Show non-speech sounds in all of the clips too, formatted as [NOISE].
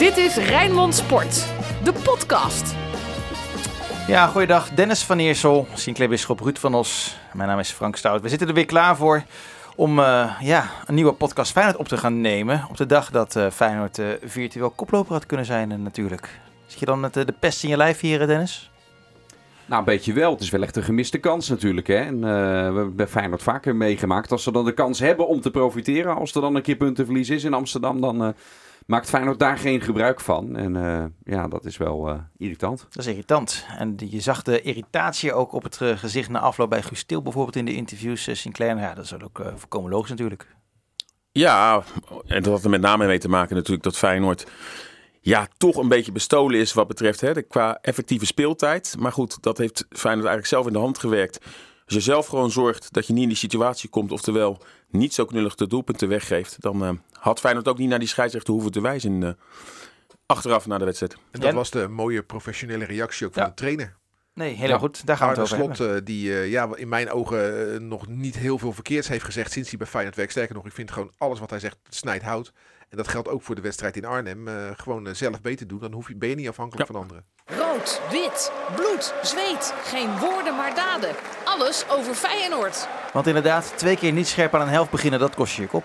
Dit is Rijnmond Sport, de podcast. Ja, goeiedag. Dennis van Eersel, Sinclair Bisschop, Ruud van Os. Mijn naam is Frank Stout. We zitten er weer klaar voor om uh, ja, een nieuwe podcast Feyenoord op te gaan nemen. Op de dag dat uh, Feyenoord uh, virtueel koploper had kunnen zijn natuurlijk. Zit je dan met de pest in je lijf hier, Dennis? Nou, een beetje wel. Het is wel echt een gemiste kans natuurlijk. Hè? En, we hebben bij Feyenoord vaker meegemaakt. Als ze dan de kans hebben om te profiteren. Als er dan een keer puntenverlies is in Amsterdam, dan maakt Feyenoord daar geen gebruik van. En uh, ja, dat is wel uh, irritant. Dat is irritant. En je zag de irritatie ook op het uh, gezicht na afloop bij Guus bijvoorbeeld in de interviews. Sinclair, ja, dat is ook voorkomen logisch natuurlijk. Ja, en dat had er met name mee te maken natuurlijk dat Feyenoord ja, toch een beetje bestolen is wat betreft hè, de, qua effectieve speeltijd. Maar goed, dat heeft Feyenoord eigenlijk zelf in de hand gewerkt. Als je zelf gewoon zorgt dat je niet in die situatie komt, oftewel niet zo knullig de doelpunten weggeeft, dan uh, had Feyenoord ook niet naar die scheidsrechter hoeven te wijzen uh, achteraf na de wedstrijd. En dat was de mooie professionele reactie ook van de trainer. Nee, heel ja. goed. Daar gaan we het over Slot, uh, die ja, in mijn ogen nog niet heel veel verkeerds heeft gezegd sinds hij bij Feyenoord werkt. Sterker nog, ik vind gewoon alles wat hij zegt snijdt hout. En dat geldt ook voor de wedstrijd in Arnhem. gewoon zelf beter doen, dan hoef je, ben je niet afhankelijk ja. van anderen. Rood, wit, bloed, zweet. Geen woorden maar daden. Alles over Feyenoord. Want inderdaad, twee keer niet scherp aan een helft beginnen, dat kost je je kop.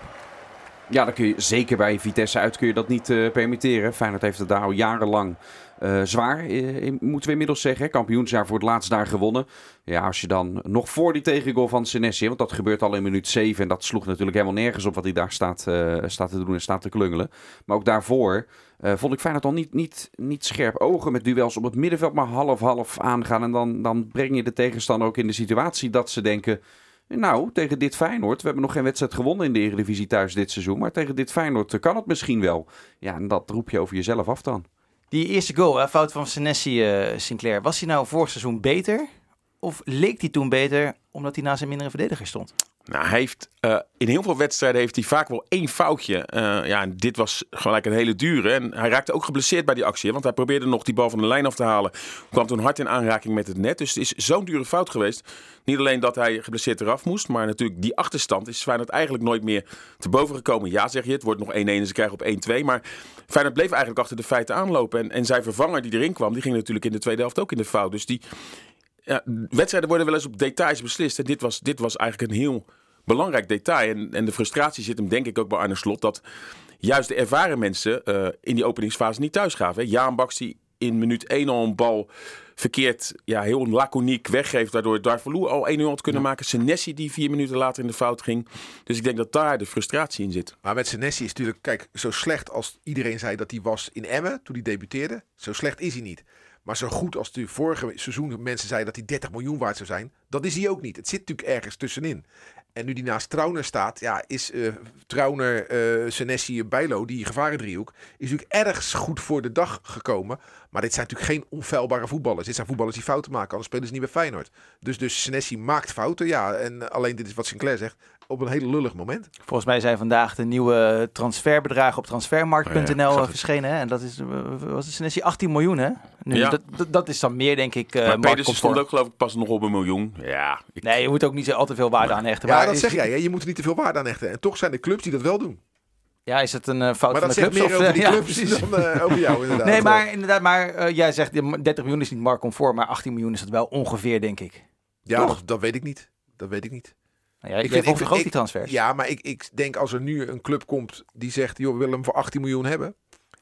Ja, dan kun je zeker bij Vitesse uit kun je dat niet uh, permitteren. Feyenoord heeft het daar al jarenlang uh, zwaar, uh, moeten we inmiddels zeggen. Kampioensjaar voor het laatst daar gewonnen. Ja, als je dan nog voor die tegengoal van Senesi, want dat gebeurt al in minuut 7 en dat sloeg natuurlijk helemaal nergens op wat hij daar staat, staat te doen en staat te klungelen. Maar ook daarvoor vond ik Feyenoord al niet, niet, niet scherp ogen met duels op het middenveld, maar half-half aangaan. En dan, dan breng je de tegenstander ook in de situatie dat ze denken... Nou, tegen dit Feyenoord, we hebben nog geen wedstrijd gewonnen in de Eredivisie thuis dit seizoen. Maar tegen dit Feyenoord kan het misschien wel. Ja, en dat roep je over jezelf af dan. Die eerste goal, hè, fout van Senesi, uh, Sinclair. Was hij nou vorig seizoen beter? Of leek hij toen beter omdat hij naast een mindere verdediger stond? Nou, hij heeft uh, in heel veel wedstrijden heeft hij vaak wel één foutje. Uh, ja, dit was gelijk een hele dure. En hij raakte ook geblesseerd bij die actie. Want hij probeerde nog die bal van de lijn af te halen. Kwam toen hard in aanraking met het net. Dus het is zo'n dure fout geweest. Niet alleen dat hij geblesseerd eraf moest. Maar natuurlijk die achterstand is Feyenoord eigenlijk nooit meer te boven gekomen. Ja, zeg je, het wordt nog 1-1 en ze krijgen op 1-2. Maar Feyenoord bleef eigenlijk achter de feiten aanlopen. En, en zijn vervanger die erin kwam, die ging natuurlijk in de tweede helft ook in de fout. Dus die ja, wedstrijden worden wel eens op details beslist. En dit was, dit was eigenlijk een heel belangrijk detail. En, en de frustratie zit hem denk ik ook bij Arne Slot. Dat juist de ervaren mensen uh, in die openingsfase niet thuis gaven. Jaan Baks die in minuut 1 al een bal verkeerd, ja, heel laconiek weggeeft. Waardoor Darvalu al 1-0 had kunnen ja. maken. Senesi die vier minuten later in de fout ging. Dus ik denk dat daar de frustratie in zit. Maar met Senesi is natuurlijk, kijk, zo slecht als iedereen zei dat hij was in Emmen toen hij debuteerde. Zo slecht is hij niet. Maar zo goed als de vorige seizoen mensen zeiden dat hij 30 miljoen waard zou zijn, dat is hij ook niet. Het zit natuurlijk ergens tussenin. En nu die naast Trauner staat, ja, is uh, Trauner, uh, Senesi en Bijlo, die gevarendriehoek, is natuurlijk ergens goed voor de dag gekomen. Maar dit zijn natuurlijk geen onfeilbare voetballers. Dit zijn voetballers die fouten maken, anders spelen ze niet bij Feyenoord. Dus, dus Senesi maakt fouten, ja. En alleen dit is wat Sinclair zegt, op een hele lullig moment. Volgens mij zijn vandaag de nieuwe transferbedragen op transfermarkt.nl oh ja, verschenen. Hè? En dat is, was het Senesi 18 miljoen, hè? Nu, ja. dat, dat, dat, is dan meer, denk ik, uh, Maar Pedersen stond ook geloof ik pas nog op een miljoen. Ja. Ik... Nee, je moet ook niet al te veel waarde aan hechten. Ja, maar dat is... zeg jij. Je moet er niet te veel waarde aan hechten. En toch zijn er clubs die dat wel doen. Ja, is het een uh, fout maar van de clubs? Maar dat zegt meer over die clubs ja, dan uh, over jou inderdaad. Nee, maar inderdaad, maar uh, jij zegt 30 miljoen is niet marktconform, maar 18 miljoen is het wel ongeveer, denk ik. Ja, dat, dat, weet ik niet. Dat weet ik niet. Nou ja, ik vind, ik vind, die transfers. Ja, maar ik, ik denk als er nu een club komt die zegt, joh, we willen hem voor 18 miljoen hebben.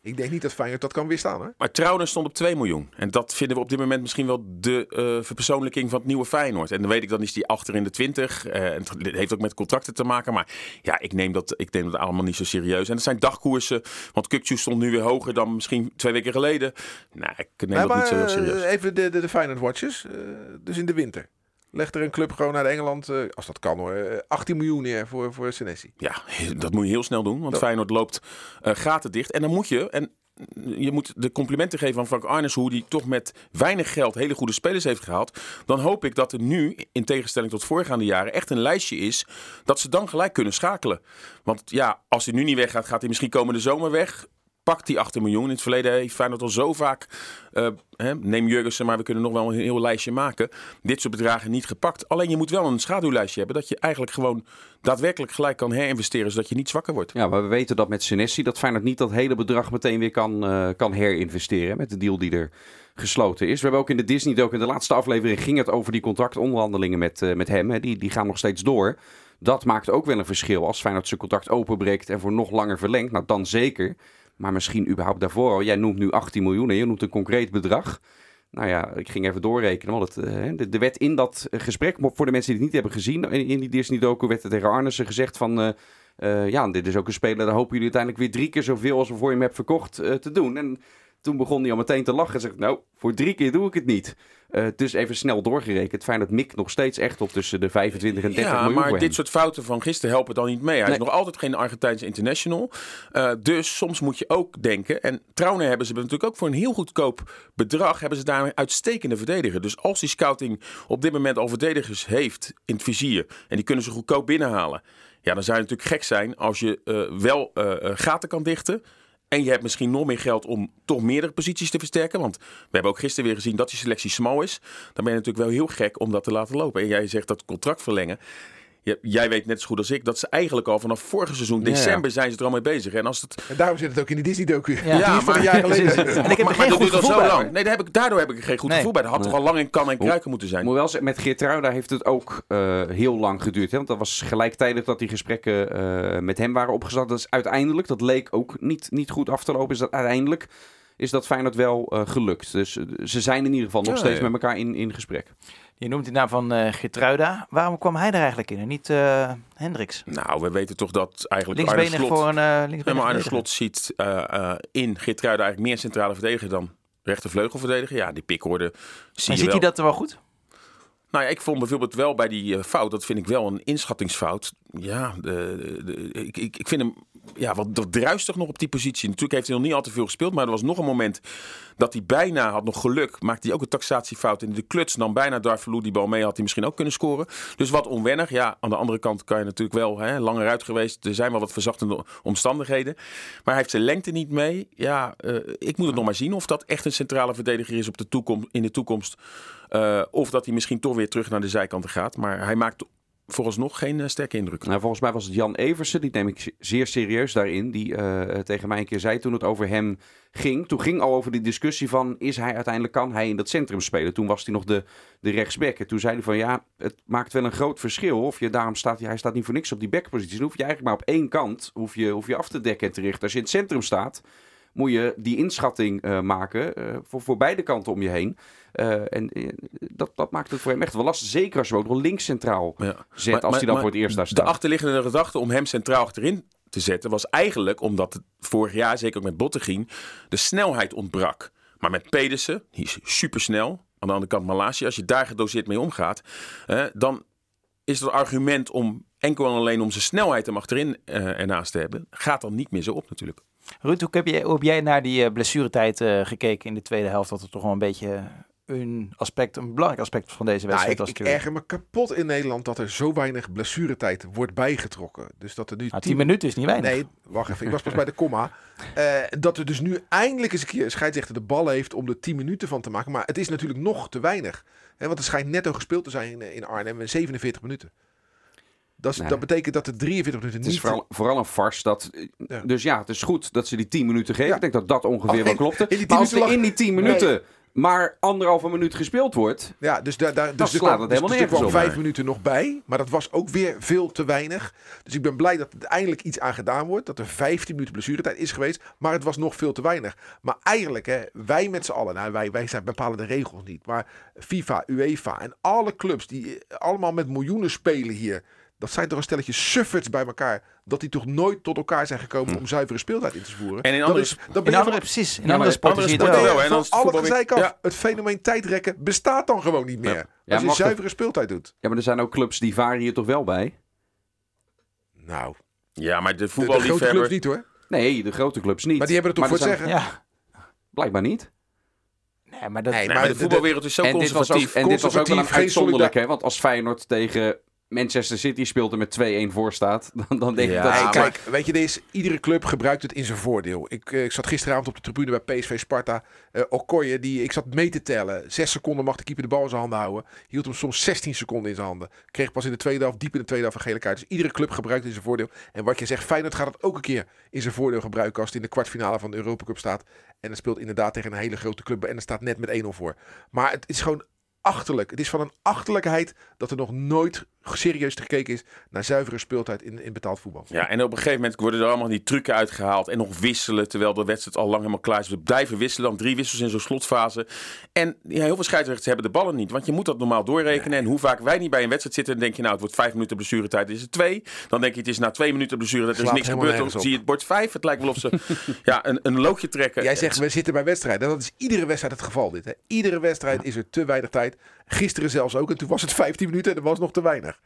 Ik denk niet dat Feyenoord dat kan weerstaan. Hè? Maar Trouwner stond op 2 miljoen. En dat vinden we op dit moment misschien wel de uh, verpersoonlijking van het nieuwe Feyenoord. En dan weet ik, dan is die achter in de 20. Uh, en het heeft ook met contracten te maken. Maar ja, ik neem dat, ik neem dat allemaal niet zo serieus. En het zijn dagkoersen. Want Kukcu stond nu weer hoger dan misschien twee weken geleden. Nou, ik neem maar, dat niet zo heel serieus. Even de, de, de Feyenoord Watches. Uh, dus in de winter. Legt er een club gewoon naar Engeland, uh, als dat kan hoor, uh, 18 miljoen neer voor, voor Senesi. Ja, dat moet je heel snel doen, want dat... Feyenoord loopt uh, gaten dicht. En dan moet je, en je moet de complimenten geven aan Frank Arnes, hoe die toch met weinig geld hele goede spelers heeft gehaald. Dan hoop ik dat er nu, in tegenstelling tot voorgaande jaren, echt een lijstje is dat ze dan gelijk kunnen schakelen. Want ja, als hij nu niet weggaat, gaat hij misschien komende zomer weg Pak die 18 miljoen. In het verleden heeft Feyenoord al zo vaak, eh, hè, neem Jurgensen, maar we kunnen nog wel een heel lijstje maken. Dit soort bedragen niet gepakt. Alleen je moet wel een schaduwlijstje hebben. Dat je eigenlijk gewoon daadwerkelijk gelijk kan herinvesteren, zodat je niet zwakker wordt. Ja, maar we weten dat met Senesi dat Feyenoord niet dat hele bedrag meteen weer kan, eh, kan herinvesteren met de deal die er gesloten is. We hebben ook in de Disney in de laatste aflevering ging het over die contractonderhandelingen met, eh, met hem. Hè. Die, die gaan nog steeds door. Dat maakt ook wel een verschil als Feyenoord zijn contract openbreekt en voor nog langer verlengt. Nou, dan zeker. Maar misschien überhaupt daarvoor. Jij noemt nu 18 miljoen en je noemt een concreet bedrag. Nou ja, ik ging even doorrekenen. Want het, eh, de, de wet in dat gesprek, voor de mensen die het niet hebben gezien, in, die Disney-docu werd er tegen Arnissen gezegd van... eh, eh, ja, dit is ook een speler, daar hopen jullie uiteindelijk weer drie keer zoveel als we voor je hem hebben verkocht te doen. En toen begon hij al meteen te lachen en zegt, nou, voor drie keer doe ik het niet. Eh, dus even snel doorgerekend. Fijn dat Mick nog steeds echt op tussen de 25 en 30 Ja, miljoen maar dit soort fouten van gisteren helpen dan niet mee. Hij Nee. is nog altijd geen Argentijnse international. Eh, dus soms moet je ook denken. En Trauner hebben ze natuurlijk ook voor een heel goedkoop bedrag. Hebben ze daar een uitstekende verdediger. Dus als die scouting op dit moment al verdedigers heeft in het vizier. En die kunnen ze goedkoop binnenhalen. Ja, dan zou je natuurlijk gek zijn als je eh, wel gaten kan dichten. En je hebt misschien nog meer geld om toch meerdere posities te versterken. Want we hebben ook gisteren weer gezien dat die selectie smal is. Dan ben je natuurlijk wel heel gek om dat te laten lopen. En jij zegt dat contract verlengen. Ja, jij weet net zo goed als ik dat ze eigenlijk al vanaf vorig seizoen, Ja. december, zijn ze er al mee bezig. En als het. En daarom zit het ook in die Disney-docu. Ja, Ja, maar- maar een jaar geleden. [LAUGHS] En ik heb maar, geen dat goed duurt al gevoel zo bij. lang. Nee, daar heb ik, daardoor heb ik er geen goed Nee. gevoel bij. Dat had toch al lang in kan en kruiken moeten zijn. Moet wel zeggen, met Geertruida heeft het ook eh, heel lang geduurd. Hè? Want dat was gelijktijdig dat die gesprekken eh, met hem waren opgezet. Dat is uiteindelijk, dat leek ook niet, niet goed af te lopen. Is dat uiteindelijk is dat Feyenoord wel eh, gelukt. Dus eh, ze zijn in ieder geval nog steeds ja. met elkaar in, in gesprek. Je noemt de naam van eh Gertruida. Waarom kwam hij er eigenlijk in en niet eh Hendricks? Nou, we weten toch dat eigenlijk Arne Linksbenig Slot, voor een eh linksbenig maar Arne. Slot ziet eh, eh, in Geertruiden eigenlijk meer centrale verdediger dan rechtervleugelverdediger. Ja, die pikorde zie En je ziet wel. hij dat er wel goed? Nou ik vond bijvoorbeeld wel bij die eh, fout, dat vind ik wel een inschattingsfout. Ja, de, ik, ik, ik vind hem ja, wat, druistig nog op die positie. Natuurlijk heeft hij nog niet al te veel gespeeld, maar er was nog een moment dat hij bijna had nog geluk. Maakte hij ook een taxatiefout in de kluts. Dan bijna verloor die bal mee, had hij misschien ook kunnen scoren. Dus wat onwennig. Ja, aan de andere kant kan je natuurlijk wel hè, langer uit geweest. Er zijn wel wat verzachtende omstandigheden. Maar hij heeft zijn lengte niet mee. Ja, eh, ik moet het nog maar zien of dat echt een centrale verdediger is op de toekom in de toekomst. Eh, of dat hij misschien toch weer terug naar de zijkanten gaat. Maar hij maakt vooralsnog geen eh, sterke indruk. Nou, volgens mij was het Jan Eversen, die neem ik zeer serieus daarin, die eh, tegen mij een keer zei toen het over hem ging. Toen ging al over die discussie van, is hij uiteindelijk, kan hij in dat centrum spelen? Toen was hij nog de, de rechtsback. En toen zei hij van, ja, het maakt wel een groot verschil. Of je, daarom staat hij, staat niet voor niks op die backpositie. Dan hoef je eigenlijk maar op één kant, hoef je, hoef je af te dekken en te richten. Als je in het centrum staat, moet je die inschatting eh, maken eh, voor, voor beide kanten om je heen. Eh, en dat, dat maakt het voor hem echt wel lastig. Zeker als je ook nog links centraal Ja. zet, Maar- als maar- hij dan voor het eerst daar De staat. achterliggende gedachte om hem centraal achterin te zetten was eigenlijk omdat het vorig jaar, zeker ook met Bottegien, de snelheid ontbrak. Maar met Pedersen, die is supersnel. Aan de andere kant Malasia, als je daar gedoseerd mee omgaat, eh, dan is het argument om enkel en alleen om zijn snelheid hem achterin eh, ernaast te hebben, gaat dan niet meer zo op natuurlijk. Ruud, hoe heb, jij, hoe heb jij naar die eh, blessuretijd eh, gekeken in de tweede helft? Dat het toch wel een beetje een aspect, een belangrijk aspect van deze Nou, wedstrijd ik, was ik erger me kapot in Nederland dat er zo weinig blessuretijd wordt bijgetrokken. Dus dat er nu Nou, 10 minuten is niet weinig. Nee, wacht even. Ik was pas bij de komma. [LAUGHS] Eh, dat er dus nu eindelijk eens een keer een scheidsrechter de bal heeft om er 10 minuten van te maken. Maar het is natuurlijk nog te weinig. Hè, want er schijnt netto gespeeld te zijn in, in Arnhem in 47 minuten. Dat, is, Nee. dat betekent dat er 43 minuten Het is niet... vooral, vooral een farce. Dat, Ja. Dus ja, het is goed dat ze die 10 minuten geven. Ja. Ik denk dat dat ongeveer wel klopte. in die 10 Maar als er minuten in die 10 minuten maar anderhalve minuut gespeeld wordt. Ja, dus daar, daar, dus er slaat kwam, het dus, helemaal dus er kwam vijf minuten nog bij. Maar dat was ook weer veel te weinig. Dus ik ben blij dat er eindelijk iets aan gedaan wordt. Dat er 15 minuten blessuretijd is geweest. Maar het was nog veel te weinig. Maar eigenlijk, hè, wij met z'n allen. Nou, wij, wij zijn bepalen de regels niet. Maar FIFA, UEFA en alle clubs die eh, allemaal met miljoenen spelen hier. Dat zijn toch een stelletje sufferts bij elkaar. Dat die toch nooit tot elkaar zijn gekomen om zuivere speeltijd in te voeren. En in dat andere- is, dat In andere, van- precies, in andere sporten zie je wel. dan is alle. Ja. Het fenomeen tijdrekken bestaat dan gewoon niet meer. Ja. Ja, Als je zuivere speeltijd doet. Ja, maar er zijn ook clubs die varen hier toch wel bij. Nou, Ja, maar de de, de grote voetballiefhebber... clubs niet hoor. Nee, de grote clubs niet. Maar die hebben er toch voor te zeggen. Ja. Blijkblijkbar niet. Nee, maar dat, Nee, Nee, maar de voetbalwereld is zo en dit was ook, conservatief. en dit was ook wel een uitzonderlijk, hè? Want als Feyenoord tegen Manchester City speelt er met 2-1 voor staat, [LAUGHS] dan, dan denk Ja, ik dat... Maar- kijk, weet je, deze, iedere club gebruikt het in zijn voordeel. Ik, eh, ik zat gisteravond op de tribune bij PSV Sparta. Eh Okoye, die, ik zat mee te tellen. Zes seconden mag de keeper de bal in zijn handen houden. Hield hem soms 16 seconden in zijn handen. Kreeg pas in de tweede helft, diep in de tweede helft, een gele kaart. Dus iedere club gebruikt het in zijn voordeel. En wat je zegt, Feyenoord gaat het ook een keer in zijn voordeel gebruiken als het in de kwartfinale van de Europa Cup staat. En het speelt inderdaad tegen een hele grote club en er staat net met 1-0 voor. Maar het is gewoon achterlijk. Het is van een achterlijkheid dat er nog nooit serieus gekeken is naar zuivere speeltijd in, in betaald voetbal. Ja, en op een gegeven moment worden er allemaal die trucken uitgehaald. En nog wisselen, terwijl de wedstrijd al lang helemaal klaar is. We blijven wisselen, dan drie wissels in zo'n slotfase. En ja, heel veel scheidsrechters hebben de ballen niet. Want je moet dat normaal doorrekenen. En hoe vaak wij niet bij een wedstrijd zitten, dan denk je nou, het wordt vijf minuten blessuretijd, is het twee. Dan denk je, het is na twee minuten blessuretijd, er is niks gebeurd. Dan zie je het bord vijf. Het lijkt wel of ze [LAUGHS] ja, een, een loodje trekken. Jij zegt, we zitten bij wedstrijden. Dat is iedere wedstrijd het geval dit. Hè? Iedere wedstrijd is er te weinig tijd. Gisteren zelfs ook. En toen was het [LAUGHS] 15 minuten en er was nog te weinig.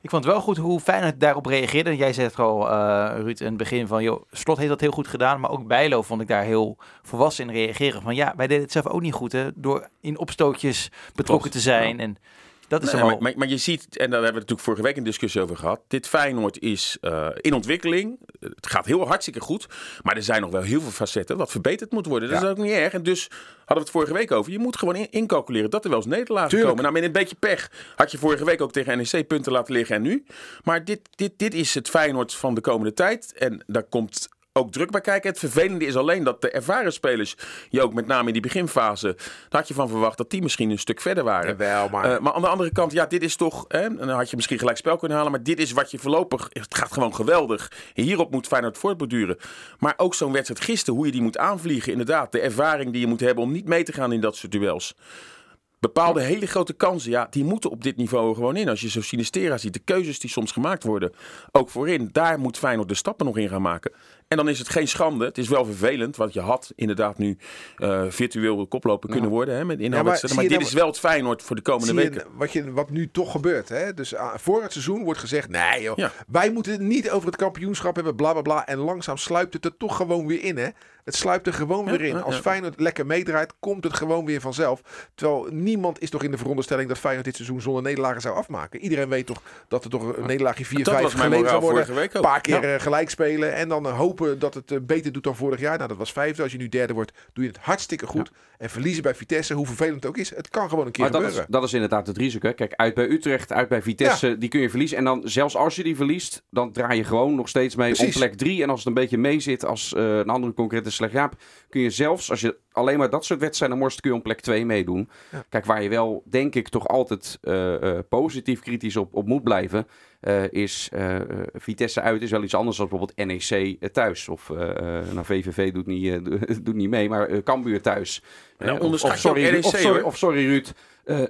Ik vond het wel goed hoe Feyenoord daarop reageerde. Jij zei het al, eh, Ruud, in het begin van... Joh, Slot heeft dat heel goed gedaan. Maar ook Bijlo vond ik daar heel volwassen in reageren. Van ja, wij deden het zelf ook niet goed. Hè, door in opstootjes betrokken te zijn. En dat is Nee, allemaal... maar, maar, je ziet, en daar hebben we natuurlijk vorige week een discussie over gehad. Dit Feyenoord is eh, in ontwikkeling. Het gaat heel hartstikke goed. Maar er zijn nog wel heel veel facetten wat verbeterd moet worden. Dat Ja. is ook niet erg. En dus hadden we het vorige week over. Je moet gewoon in- incalculeren dat er wel eens nederlagen Tuurlijk. komen. Nou, met een beetje pech had je vorige week ook tegen NEC punten laten liggen en nu. Maar dit, dit, dit is het Feyenoord van de komende tijd. En daar komt ook druk bij kijken. Het vervelende is alleen dat de ervaren spelers, je ook met name in die beginfase, daar had je van verwacht dat die misschien een stuk verder waren. Jawel, maar... Eh, maar aan de andere kant, ja, dit is toch. Hè, en dan had je misschien gelijk spel kunnen halen. Maar dit is wat je voorlopig. Het gaat gewoon geweldig. Hierop moet Feyenoord voortborduren. Maar ook zo'n wedstrijd gisteren, hoe je die moet aanvliegen. Inderdaad, de ervaring die je moet hebben om niet mee te gaan in dat soort duels. Bepaalde hele grote kansen, ja, die moeten op dit niveau gewoon in. Als je zo Sinistera ziet, de keuzes die soms gemaakt worden, ook voorin, daar moet Feyenoord de stappen nog in gaan maken. En dan is het geen schande. Het is wel vervelend, want je had inderdaad nu eh, virtueel koploper kunnen worden hè, met inhaalwedstrijden. maar je dit dan- is wel het Feyenoord voor de komende weken. wat, je, wat nu toch gebeurt. Hè? Dus ah, voor het seizoen wordt gezegd: nee, joh, wij moeten het niet over het kampioenschap hebben, bla bla bla. En langzaam sluipt het er toch gewoon weer in. Hè? Het sluipt er gewoon weer in. Als. Feyenoord lekker meedraait, komt het gewoon weer vanzelf. Terwijl niemand is toch in de veronderstelling dat Feyenoord dit seizoen zonder nederlagen zou afmaken. Iedereen weet toch dat er toch een nederlaagje 4-5 Dat was mijn geleverd moraal zou worden. Een paar keer Ja. eh, gelijk spelen en dan eh, hopen dat het eh, beter doet dan vorig jaar. Nou, dat was vijfde. Als je nu derde wordt, doe je het hartstikke goed. En verliezen bij Vitesse, hoe vervelend het ook is, het kan gewoon een keer Maar dat is, gebeuren. dat is inderdaad het risico. Kijk, uit bij Utrecht, uit bij Vitesse, die kun je verliezen. En dan, zelfs als je die verliest, dan draai je gewoon nog steeds mee Precies. op plek 3. En als het een beetje mee zit, als een andere concurrent is slecht, kun je zelfs, als je alleen maar dat soort wedstrijden morst, kun je om plek 2 meedoen. Ja. Kijk, waar je wel, denk ik, toch altijd eh, eh, positief kritisch op, op moet blijven, eh, is Vitesse uit is wel iets anders dan bijvoorbeeld NEC thuis. Of, nou, VVV doet niet, [LAUGHS] doet niet mee, maar Cambuur thuis. Nou, of- onderschat of, sorry, NEC, of, sorry, hoor. of sorry Ruud,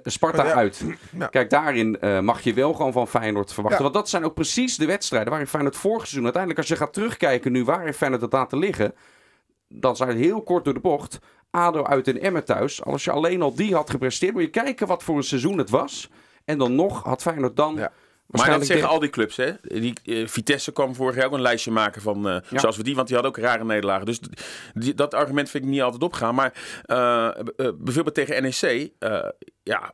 Sparta Ja. uit. Ja. Kijk, daarin mag je wel gewoon van Feyenoord verwachten. Ja. Want dat zijn ook precies de wedstrijden waarin Feyenoord vorig seizoen... uiteindelijk, als je gaat terugkijken nu waar heeft Feyenoord het laten liggen... dan zijn heel kort door de bocht. ADO uit en Emmen thuis. Als je alleen al die had gepresteerd... moet je kijken wat voor een seizoen het was. En dan nog had Feyenoord dan... Ja. Maar dat zeggen al die clubs, hè? Die, eh, Vitesse kwam vorig jaar ook een lijstje maken van, eh, Ja. zoals we die, want die had ook rare nederlagen. Dus die- dat argument vind ik niet altijd opgaan. Maar eh, bijvoorbeeld tegen NEC, ja,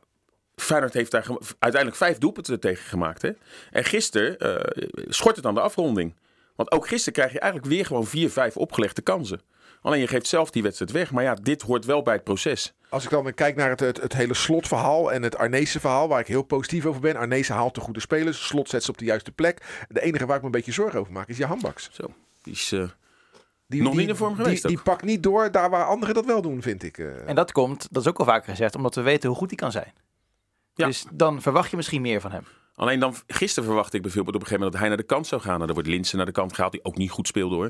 Feyenoord heeft daar uiteindelijk vijf doelpunten tegen gemaakt. Hè? En gisteren schort het aan de afronding. Want ook gisteren krijg je eigenlijk weer gewoon vier, vijf opgelegde kansen. Alleen je geeft zelf die wedstrijd weg. Maar ja, dit hoort wel bij het proces. Als ik dan kijk naar het, het, het hele slotverhaal en het Arnezen verhaal, waar ik heel positief over ben. Arnezen haalt de goede spelers, slot zet ze op de juiste plek. De enige waar ik me een beetje zorgen over maak is je handbaks. Zo, die is... eh, Die, Nog die- niet in vorm geweest Die, pakt niet door daar waar anderen dat wel doen, vind ik. eh. En dat komt, dat is ook al vaker gezegd, omdat we weten hoe goed hij kan zijn. Ja. Dus dan verwacht je misschien meer van hem. Alleen dan, gisteren verwachtte ik bijvoorbeeld op een gegeven moment dat hij naar de kant zou gaan. Nou, dan wordt Linsen naar de kant gehaald, die ook niet goed speelde hoor.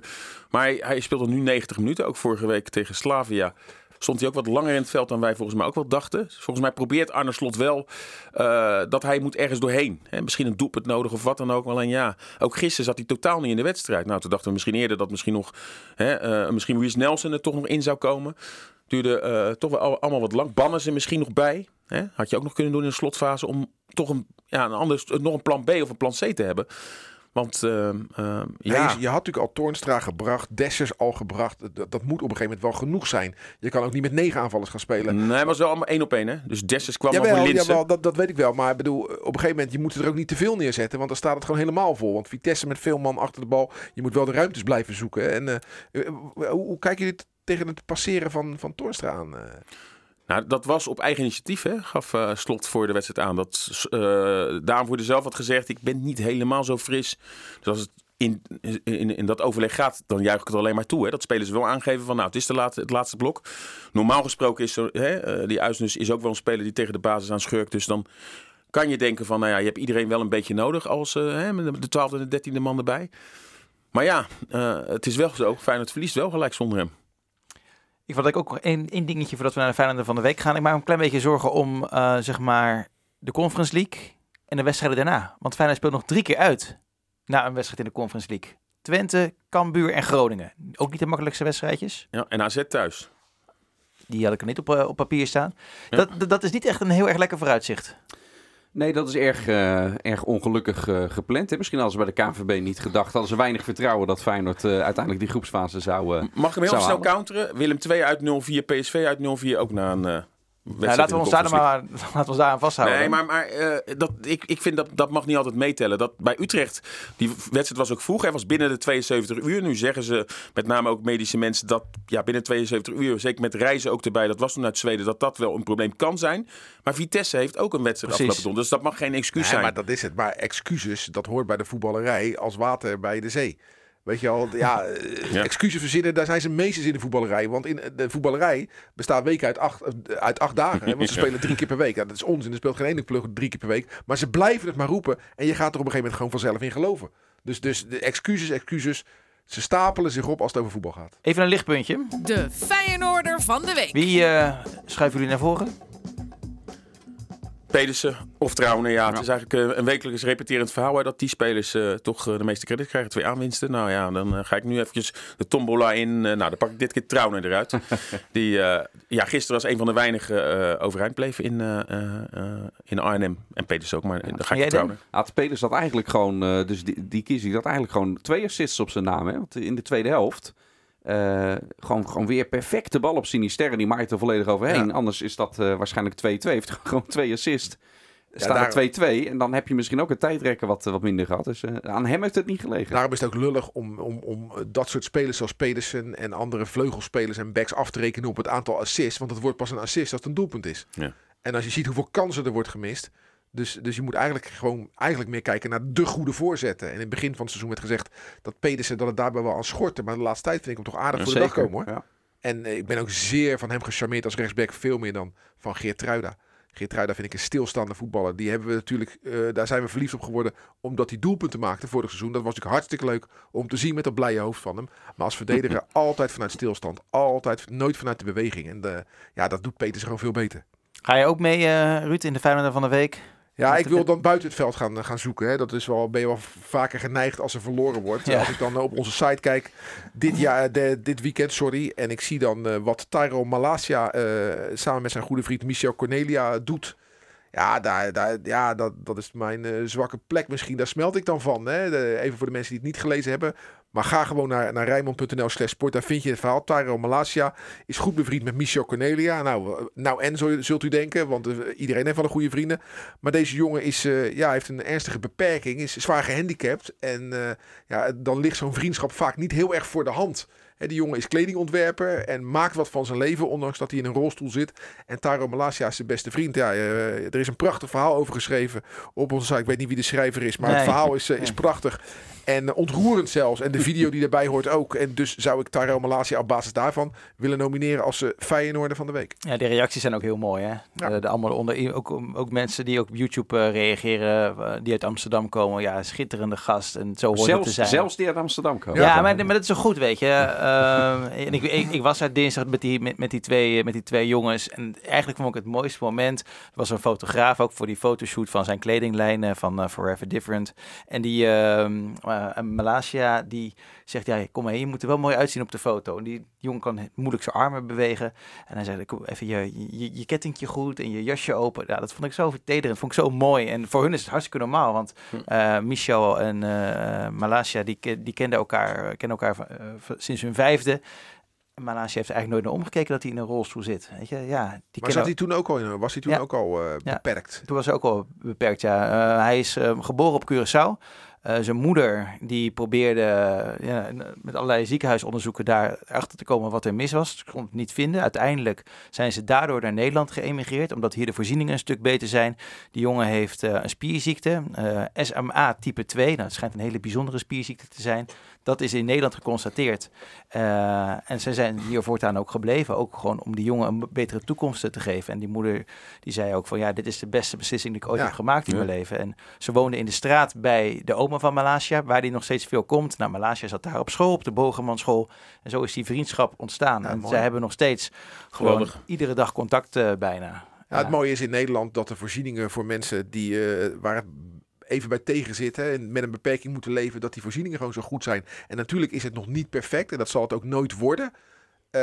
Maar hij, speelde nu 90 minuten, ook vorige week tegen Slavia. Stond hij ook wat langer in het veld dan wij volgens mij ook wel dachten. Volgens mij probeert Arne Slot wel eh, dat hij moet ergens doorheen. Hè, misschien een doelpunt nodig of wat dan ook. Alleen ja, ook gisteren zat hij totaal niet in de wedstrijd. Nou, toen dachten we misschien eerder dat misschien nog, hè, eh, misschien Nelson er toch nog in zou komen. Duurde eh, toch wel al- allemaal wat lang. Bannen ze misschien nog bij. Hè? Had je ook nog kunnen doen in de slotfase om toch een, ja, een ander, nog een plan B of een plan C te hebben. Want ehm, ehm, Ja. ja, je, je had natuurlijk al Toornstra gebracht, Dessers al gebracht. Dat, dat moet op een gegeven moment wel genoeg zijn. Je kan ook niet met negen aanvallers gaan spelen. nee, maar het was wel allemaal één op één. Hè? Dus Dessers kwam Jawel, voor Linsen. jawel dat, dat weet ik wel. Maar ik bedoel, op een gegeven moment, je moet er ook niet te veel neerzetten. Want dan staat het gewoon helemaal vol. Want Vitesse met veel man achter de bal. Je moet wel de ruimtes blijven zoeken. En eh, eh, hoe, hoe kijken jullie tegen het passeren van, van Toornstra aan? Eh? Nou, dat was op eigen initiatief, hè? gaf eh, Slot voor de wedstrijd aan. Dat uh, voor zelf had gezegd, ik ben niet helemaal zo fris. Dus als het in, in, in dat overleg gaat, dan juich ik het alleen maar toe. Hè? Dat spelers wel aangeven van, nou, het is de laatste, het laatste blok. Normaal gesproken is hè, uh, die Uisnes is ook wel een speler die tegen de basis aan schurkt. Dus dan kan je denken van, nou ja, je hebt iedereen wel een beetje nodig als hè, de twaalfde en de dertiende man erbij. Maar ja, het is wel zo, Feyenoord verliest wel gelijk zonder hem. Ik wil ook één, één dingetje voordat we naar de Feyenoord van de week gaan. Ik maak me een klein beetje zorgen om uh, zeg maar de Conference League en de wedstrijden daarna. Want Feyenoord speelt nog drie keer uit na een wedstrijd in de Conference League. Twente, Cambuur en Groningen. Ook niet de makkelijkste wedstrijdjes. Ja, en AZ thuis. Die had ik er niet op, uh, op papier staan. Ja. Dat, dat, dat is niet echt een heel erg lekker vooruitzicht. Nee, dat is erg, uh, erg ongelukkig uh, gepland. Hè? Misschien hadden ze bij de KNVB niet gedacht. Hadden ze weinig vertrouwen dat Feyenoord uh, uiteindelijk die groepsfase zou Mag ik hem heel snel counteren? Willem 2 uit 0-4, PSV uit 0-4 ook na een... Ja, laten, we ons daar maar, [LAUGHS] laten we ons daar aan vasthouden. Nee, maar, maar uh, dat, ik, ik vind dat dat mag niet altijd meetellen. Dat bij Utrecht, die wedstrijd was ook vroeg. Hij was binnen de 72 uur. Nu zeggen ze, met name ook medische mensen, dat ja, binnen 72 uur, zeker met reizen ook erbij, dat was toen uit Zweden, dat dat wel een probleem kan zijn. Maar Vitesse heeft ook een wedstrijd afgelopen donderdag. Dus dat mag geen excuus nee, zijn. maar dat is het. Maar excuses, dat hoort bij de voetballerij als water bij de zee. Weet je al, ja, [LAUGHS] ja, excuses verzinnen, daar zijn ze meesters in de voetballerij. Want in de voetballerij bestaat weken uit acht, uit acht dagen. Hè, want ze [LAUGHS] spelen drie keer per week. Ja, dat is onzin, er speelt geen ene ploeg drie keer per week. Maar ze blijven het maar roepen. En je gaat er op een gegeven moment gewoon vanzelf in geloven. Dus, dus de excuses, excuses. Ze stapelen zich op als het over voetbal gaat. Even een lichtpuntje. De Feyenoorder van de week. Wie uh, schuiven jullie naar voren? Pedersen of Trouwen. Ja, het is eigenlijk uh, een wekelijks repeterend verhaal hè, dat die spelers uh, toch uh, de meeste credit krijgen. Twee aanwinsten. Nou ja, dan ga ik nu eventjes de tombola in. nou, dan pak ik dit keer Trouwen eruit. [LAUGHS] die ja, gisteren was een van de weinigen overeind bleven in, in Arnhem. En Pedersen ook, maar dan ga ik Trouwen. Had Pedersen had eigenlijk gewoon, dus die, die kies ik, dat eigenlijk gewoon twee assists op zijn naam. Hè? Want in de tweede helft... Uh, gewoon, gewoon weer perfect de bal op Sinisterre. Die maakt er volledig overheen. Ja. Anders is dat uh, waarschijnlijk 2-2. [LAUGHS] Heeft gewoon twee assist. Staat ja, er 2-2. En dan heb je misschien ook een tijdrekken wat, wat minder gehad. Dus uh, aan hem heeft het niet gelegen. Daarom is het ook lullig om, om, om dat soort spelers zoals Pedersen en andere vleugelspelers en backs af te rekenen op het aantal assists. Want het wordt pas een assist als het een doelpunt is. Ja. En als je ziet hoeveel kansen er wordt gemist. Dus, dus je moet eigenlijk gewoon eigenlijk meer kijken naar de goede voorzetten. En in het begin van het seizoen werd gezegd dat Pedersen dat het daarbij wel aan schortte. Maar de laatste tijd vind ik hem toch aardig ja, voor zeker. de dag komen hoor. Ja. En eh, ik ben ook zeer van hem gecharmeerd als rechtsback. Veel meer dan van Geert Truida. Geert Truida vind ik een stilstaande voetballer. Die hebben we natuurlijk, uh, daar zijn we verliefd op geworden. Omdat hij doelpunten maakte vorig seizoen. Dat was natuurlijk hartstikke leuk om te zien met dat blije hoofd van hem. Maar als verdediger [LAUGHS] altijd vanuit stilstand. Altijd, nooit vanuit de beweging. En de, ja, dat doet Peters gewoon veel beter. Ga je ook mee, uh, Ruud, in de Feyenoord van de week? Ja, ik wil dan buiten het veld gaan, gaan zoeken. Hè. Dat is wel, ben je wel vaker geneigd als er verloren wordt. Ja. Als ik dan op onze site kijk, dit, jaar, de, dit weekend, sorry. En ik zie dan uh, wat Tyro Malasia uh, samen met zijn goede vriend Michel Cornelia doet. Ja, daar, daar, ja dat, dat is mijn uh, zwakke plek misschien. Daar smelt ik dan van. Hè. De, even voor de mensen die het niet gelezen hebben. Maar ga gewoon naar, naar rijmond.nl slash sport. Daar vind je het verhaal. Tyro Malasia is goed bevriend met Michel Cornelia. Nou, nou en zo, zult u denken. Want uh, iedereen heeft wel een goede vrienden. Maar deze jongen is, uh, ja, heeft een ernstige beperking. Is zwaar gehandicapt. En uh, ja, dan ligt zo'n vriendschap vaak niet heel erg voor de hand. He, die jongen is kledingontwerper en maakt wat van zijn leven, ondanks dat hij in een rolstoel zit. En Taro Malasia is zijn beste vriend. Ja, uh, er is een prachtig verhaal over geschreven op onze site. Ik weet niet wie de schrijver is, maar nee. het verhaal is, uh, is prachtig. En ontroerend zelfs. En de video die daarbij hoort ook. En dus zou ik Tyrell Malasia op basis daarvan willen nomineren als uh, Feyenoorder van de week. Ja, de reacties zijn ook heel mooi. Hè? Ja. De, de allemaal onder, ook, ook mensen die ook op YouTube uh, reageren, uh, die uit Amsterdam komen. Ja, schitterende gast. En zo hoort zelfs, het te zijn. Zelfs die uit Amsterdam komen. Ja, ja maar, maar dat is zo goed, weet je. en ik, ik, ik, was uit dinsdag met die, met, met, die twee, met die twee jongens. En eigenlijk vond ik het mooiste moment. Er was een fotograaf ook voor die fotoshoot van zijn kledinglijn van Forever Different. En die jongen, uh, Malasia, die zegt, ja, kom maar, je moet er wel mooi uitzien op de foto. En die jongen kan moeilijk zijn armen bewegen. En hij zei, kom even je, je, je kettingje goed en je jasje open. Ja, dat vond ik zo vertederend, vond ik zo mooi. En voor hun is het hartstikke normaal, want uh, Michel en uh, Malasia, die, die kenden elkaar, kennen elkaar sinds hun vijfde. Malasia heeft eigenlijk nooit naar omgekeken dat hij in een rolstoel zit. Weet je? Ja, die maar zat hij toen ook al in, was hij toen Ja. ook al eh, Ja. beperkt? Toen was hij ook al beperkt, ja. Eh, hij is eh, geboren op Curaçao. Eh, zijn moeder die probeerde eh, ja, met allerlei ziekenhuisonderzoeken daar achter te komen wat er mis was. Ze kon het niet vinden. Uiteindelijk zijn ze daardoor naar Nederland geëmigreerd, omdat hier de voorzieningen een stuk beter zijn. Die jongen heeft eh, een spierziekte, SMA type 2. Nou, het schijnt een hele bijzondere spierziekte te zijn. Dat is in Nederland geconstateerd. Eh, en ze zijn hier voortaan ook gebleven. Ook gewoon om die jongen een betere toekomst te geven. En die moeder die zei ook van ja, dit is de beste beslissing die ik ooit Ja. heb gemaakt in Ja. mijn leven. En ze woonde in de straat bij de oma van Malasia, waar die nog steeds veel komt. Nou, Malasia zat daar op school, op de Bogermanschool. En zo is die vriendschap ontstaan. Ja, en mooi. zij hebben nog steeds gewoon Geweldig. iedere dag contact eh, bijna. Ja, het mooie is in Nederland dat de voorzieningen voor mensen die, eh, waar het even bij tegen zitten en met een beperking moeten leven, dat die voorzieningen gewoon zo goed zijn. En natuurlijk is het nog niet perfect en dat zal het ook nooit worden. Eh,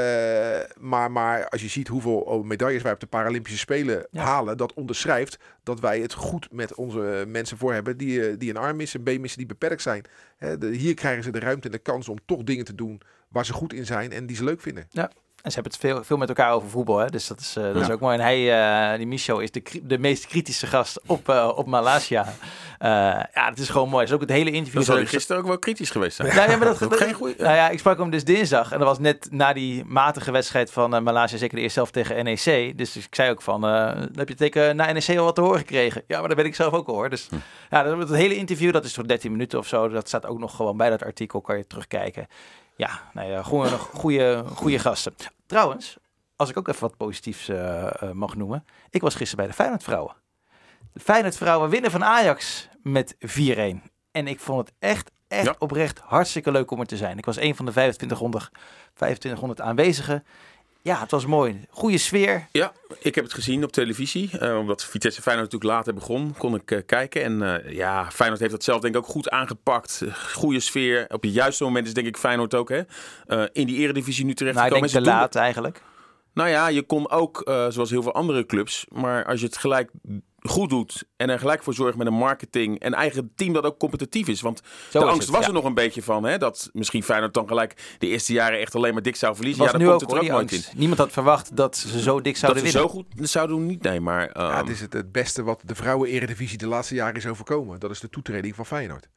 maar, maar als je ziet hoeveel oh, medailles wij op de Paralympische Spelen Ja. halen, dat onderschrijft dat wij het goed met onze mensen voor hebben die, eh, die een arm missen, een been missen, die beperkt zijn. De- hier krijgen ze de ruimte en de kans om toch dingen te doen waar ze goed in zijn en die ze leuk vinden. En ze hebben het veel, veel met elkaar over voetbal, hè? dus dat is, eh, dat is ook mooi. En hij, eh, die Micho, is de, de meest kritische gast op, eh, op Malasia. Ja, het is gewoon mooi. Het is ook het hele interview. Dan zal hij zo- gisteren ook wel kritisch geweest zijn. Nou ja, maar dat, [LAUGHS] dat- geen goeie- Nou ja, ik sprak hem dus dinsdag. En dat was net na die matige wedstrijd van Malaysia, zeker de eerste helft tegen NEC. Dus ik zei ook van, heb je tegen na NEC al wat te horen gekregen? Ja, maar dat weet ik zelf ook al hoor. Dus ja, dat, het hele interview, dat is toch 13 minuten of zo. Dat staat ook nog gewoon bij dat artikel, kan je terugkijken. Ja, nou ja, gewoon nog goede, goede gasten. Trouwens, als ik ook even wat positiefs eh, eh, mag noemen. Ik was gisteren bij de Feyenoord vrouwen. De Feyenoord vrouwen winnen van Ajax met 4-1. En ik vond het echt, echt Ja. oprecht hartstikke leuk om er te zijn. Ik was een van de 2500, 2500 aanwezigen. Ja, het was mooi. Goede sfeer. Ja, ik heb het gezien op televisie. Eh, omdat Vitesse Feyenoord natuurlijk later begon, kon ik eh, kijken. En eh, ja, Feyenoord heeft dat zelf denk ik ook goed aangepakt. Goede sfeer. Op het juiste moment is denk ik Feyenoord ook hè, in die eredivisie nu terecht Nou, ik denk gekomen. te laat eigenlijk. Nou ja, je kon ook, zoals heel veel andere clubs, maar als je het gelijk goed doet en er gelijk voor zorgt met een marketing en eigen team dat ook competitief is. Want Zo de is angst het, was ja. er nog een beetje van, hè, dat misschien Feyenoord dan gelijk de eerste jaren echt alleen maar dik zou verliezen. was ja, ook, komt het er ook nooit in. Niemand had verwacht dat ze zo dik Dat zouden ze winnen. zo goed zouden doen, niet, nee, maar... Ja, ehm, het is het, het beste wat de vrouwen-eredivisie de laatste jaren is overkomen. Dat is de toetreding van Feyenoord.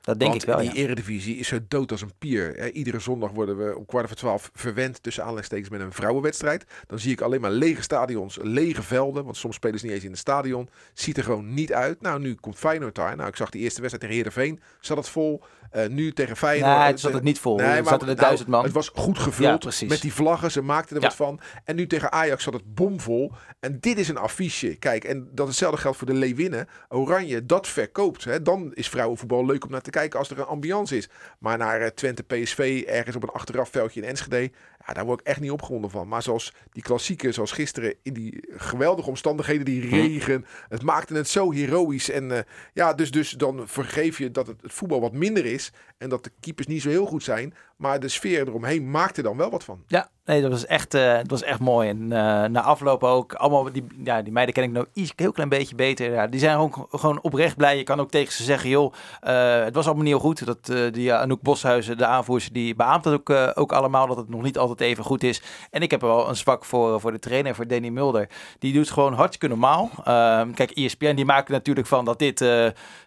Dat denk Want ik wel, die ja. eredivisie is zo dood als een pier. Iedere zondag worden we om kwart over twaalf verwend tussen aanleidingstekens met een vrouwenwedstrijd. Dan zie ik alleen maar lege stadions, lege velden. Want soms spelen ze niet eens in het stadion. Ziet er gewoon niet uit. Nou, nu komt Feyenoord daar. Nou, ik zag die eerste wedstrijd tegen Heerenveen. Zat het vol. Eh, nu tegen Feyenoord. Nee, het zat het niet vol. Nee, maar- zaten er nou, duizend man. Het was goed gevuld met die vlaggen. Ze maakten er Ja. wat van. En nu tegen Ajax zat het bomvol. En dit is een affiche. Kijk, en dat hetzelfde geldt voor de Leeuwinnen. Oranje, dat verkoopt. Hè. Dan is vrouwenvoetbal leuk om naar te kijken als er een ambiance is. Maar naar eh, Twente PSV, ergens op een achterafveldje in Enschede. Ja, daar word ik echt niet opgewonden van. Maar zoals die klassieke, zoals gisteren, in die geweldige omstandigheden, die regen. Het maakte het zo heroïs. En eh, ja, dus, dus dan vergeef je dat het, het voetbal wat minder is. En dat de keepers niet zo heel goed zijn. Maar de sfeer eromheen maakte dan wel wat van. Ja, nee, dat was echt, eh, het was echt mooi. En eh, na afloop ook, allemaal die, ja, die meiden ken ik nou iets, heel klein beetje beter. Ja, die zijn ook gewoon oprecht blij. Je kan ook tegen ze zeggen, joh, eh, het was allemaal niet heel goed. Dat die uh, Anouk Boshuizen, de aanvoerster, die beaamt het ook, ook allemaal dat het nog niet altijd even goed is. En ik heb er wel een zwak voor, voor de trainer, voor Danny Mulder. Die doet gewoon hartstikke normaal. Ehm, kijk, ESPN die maakt er natuurlijk van dat dit,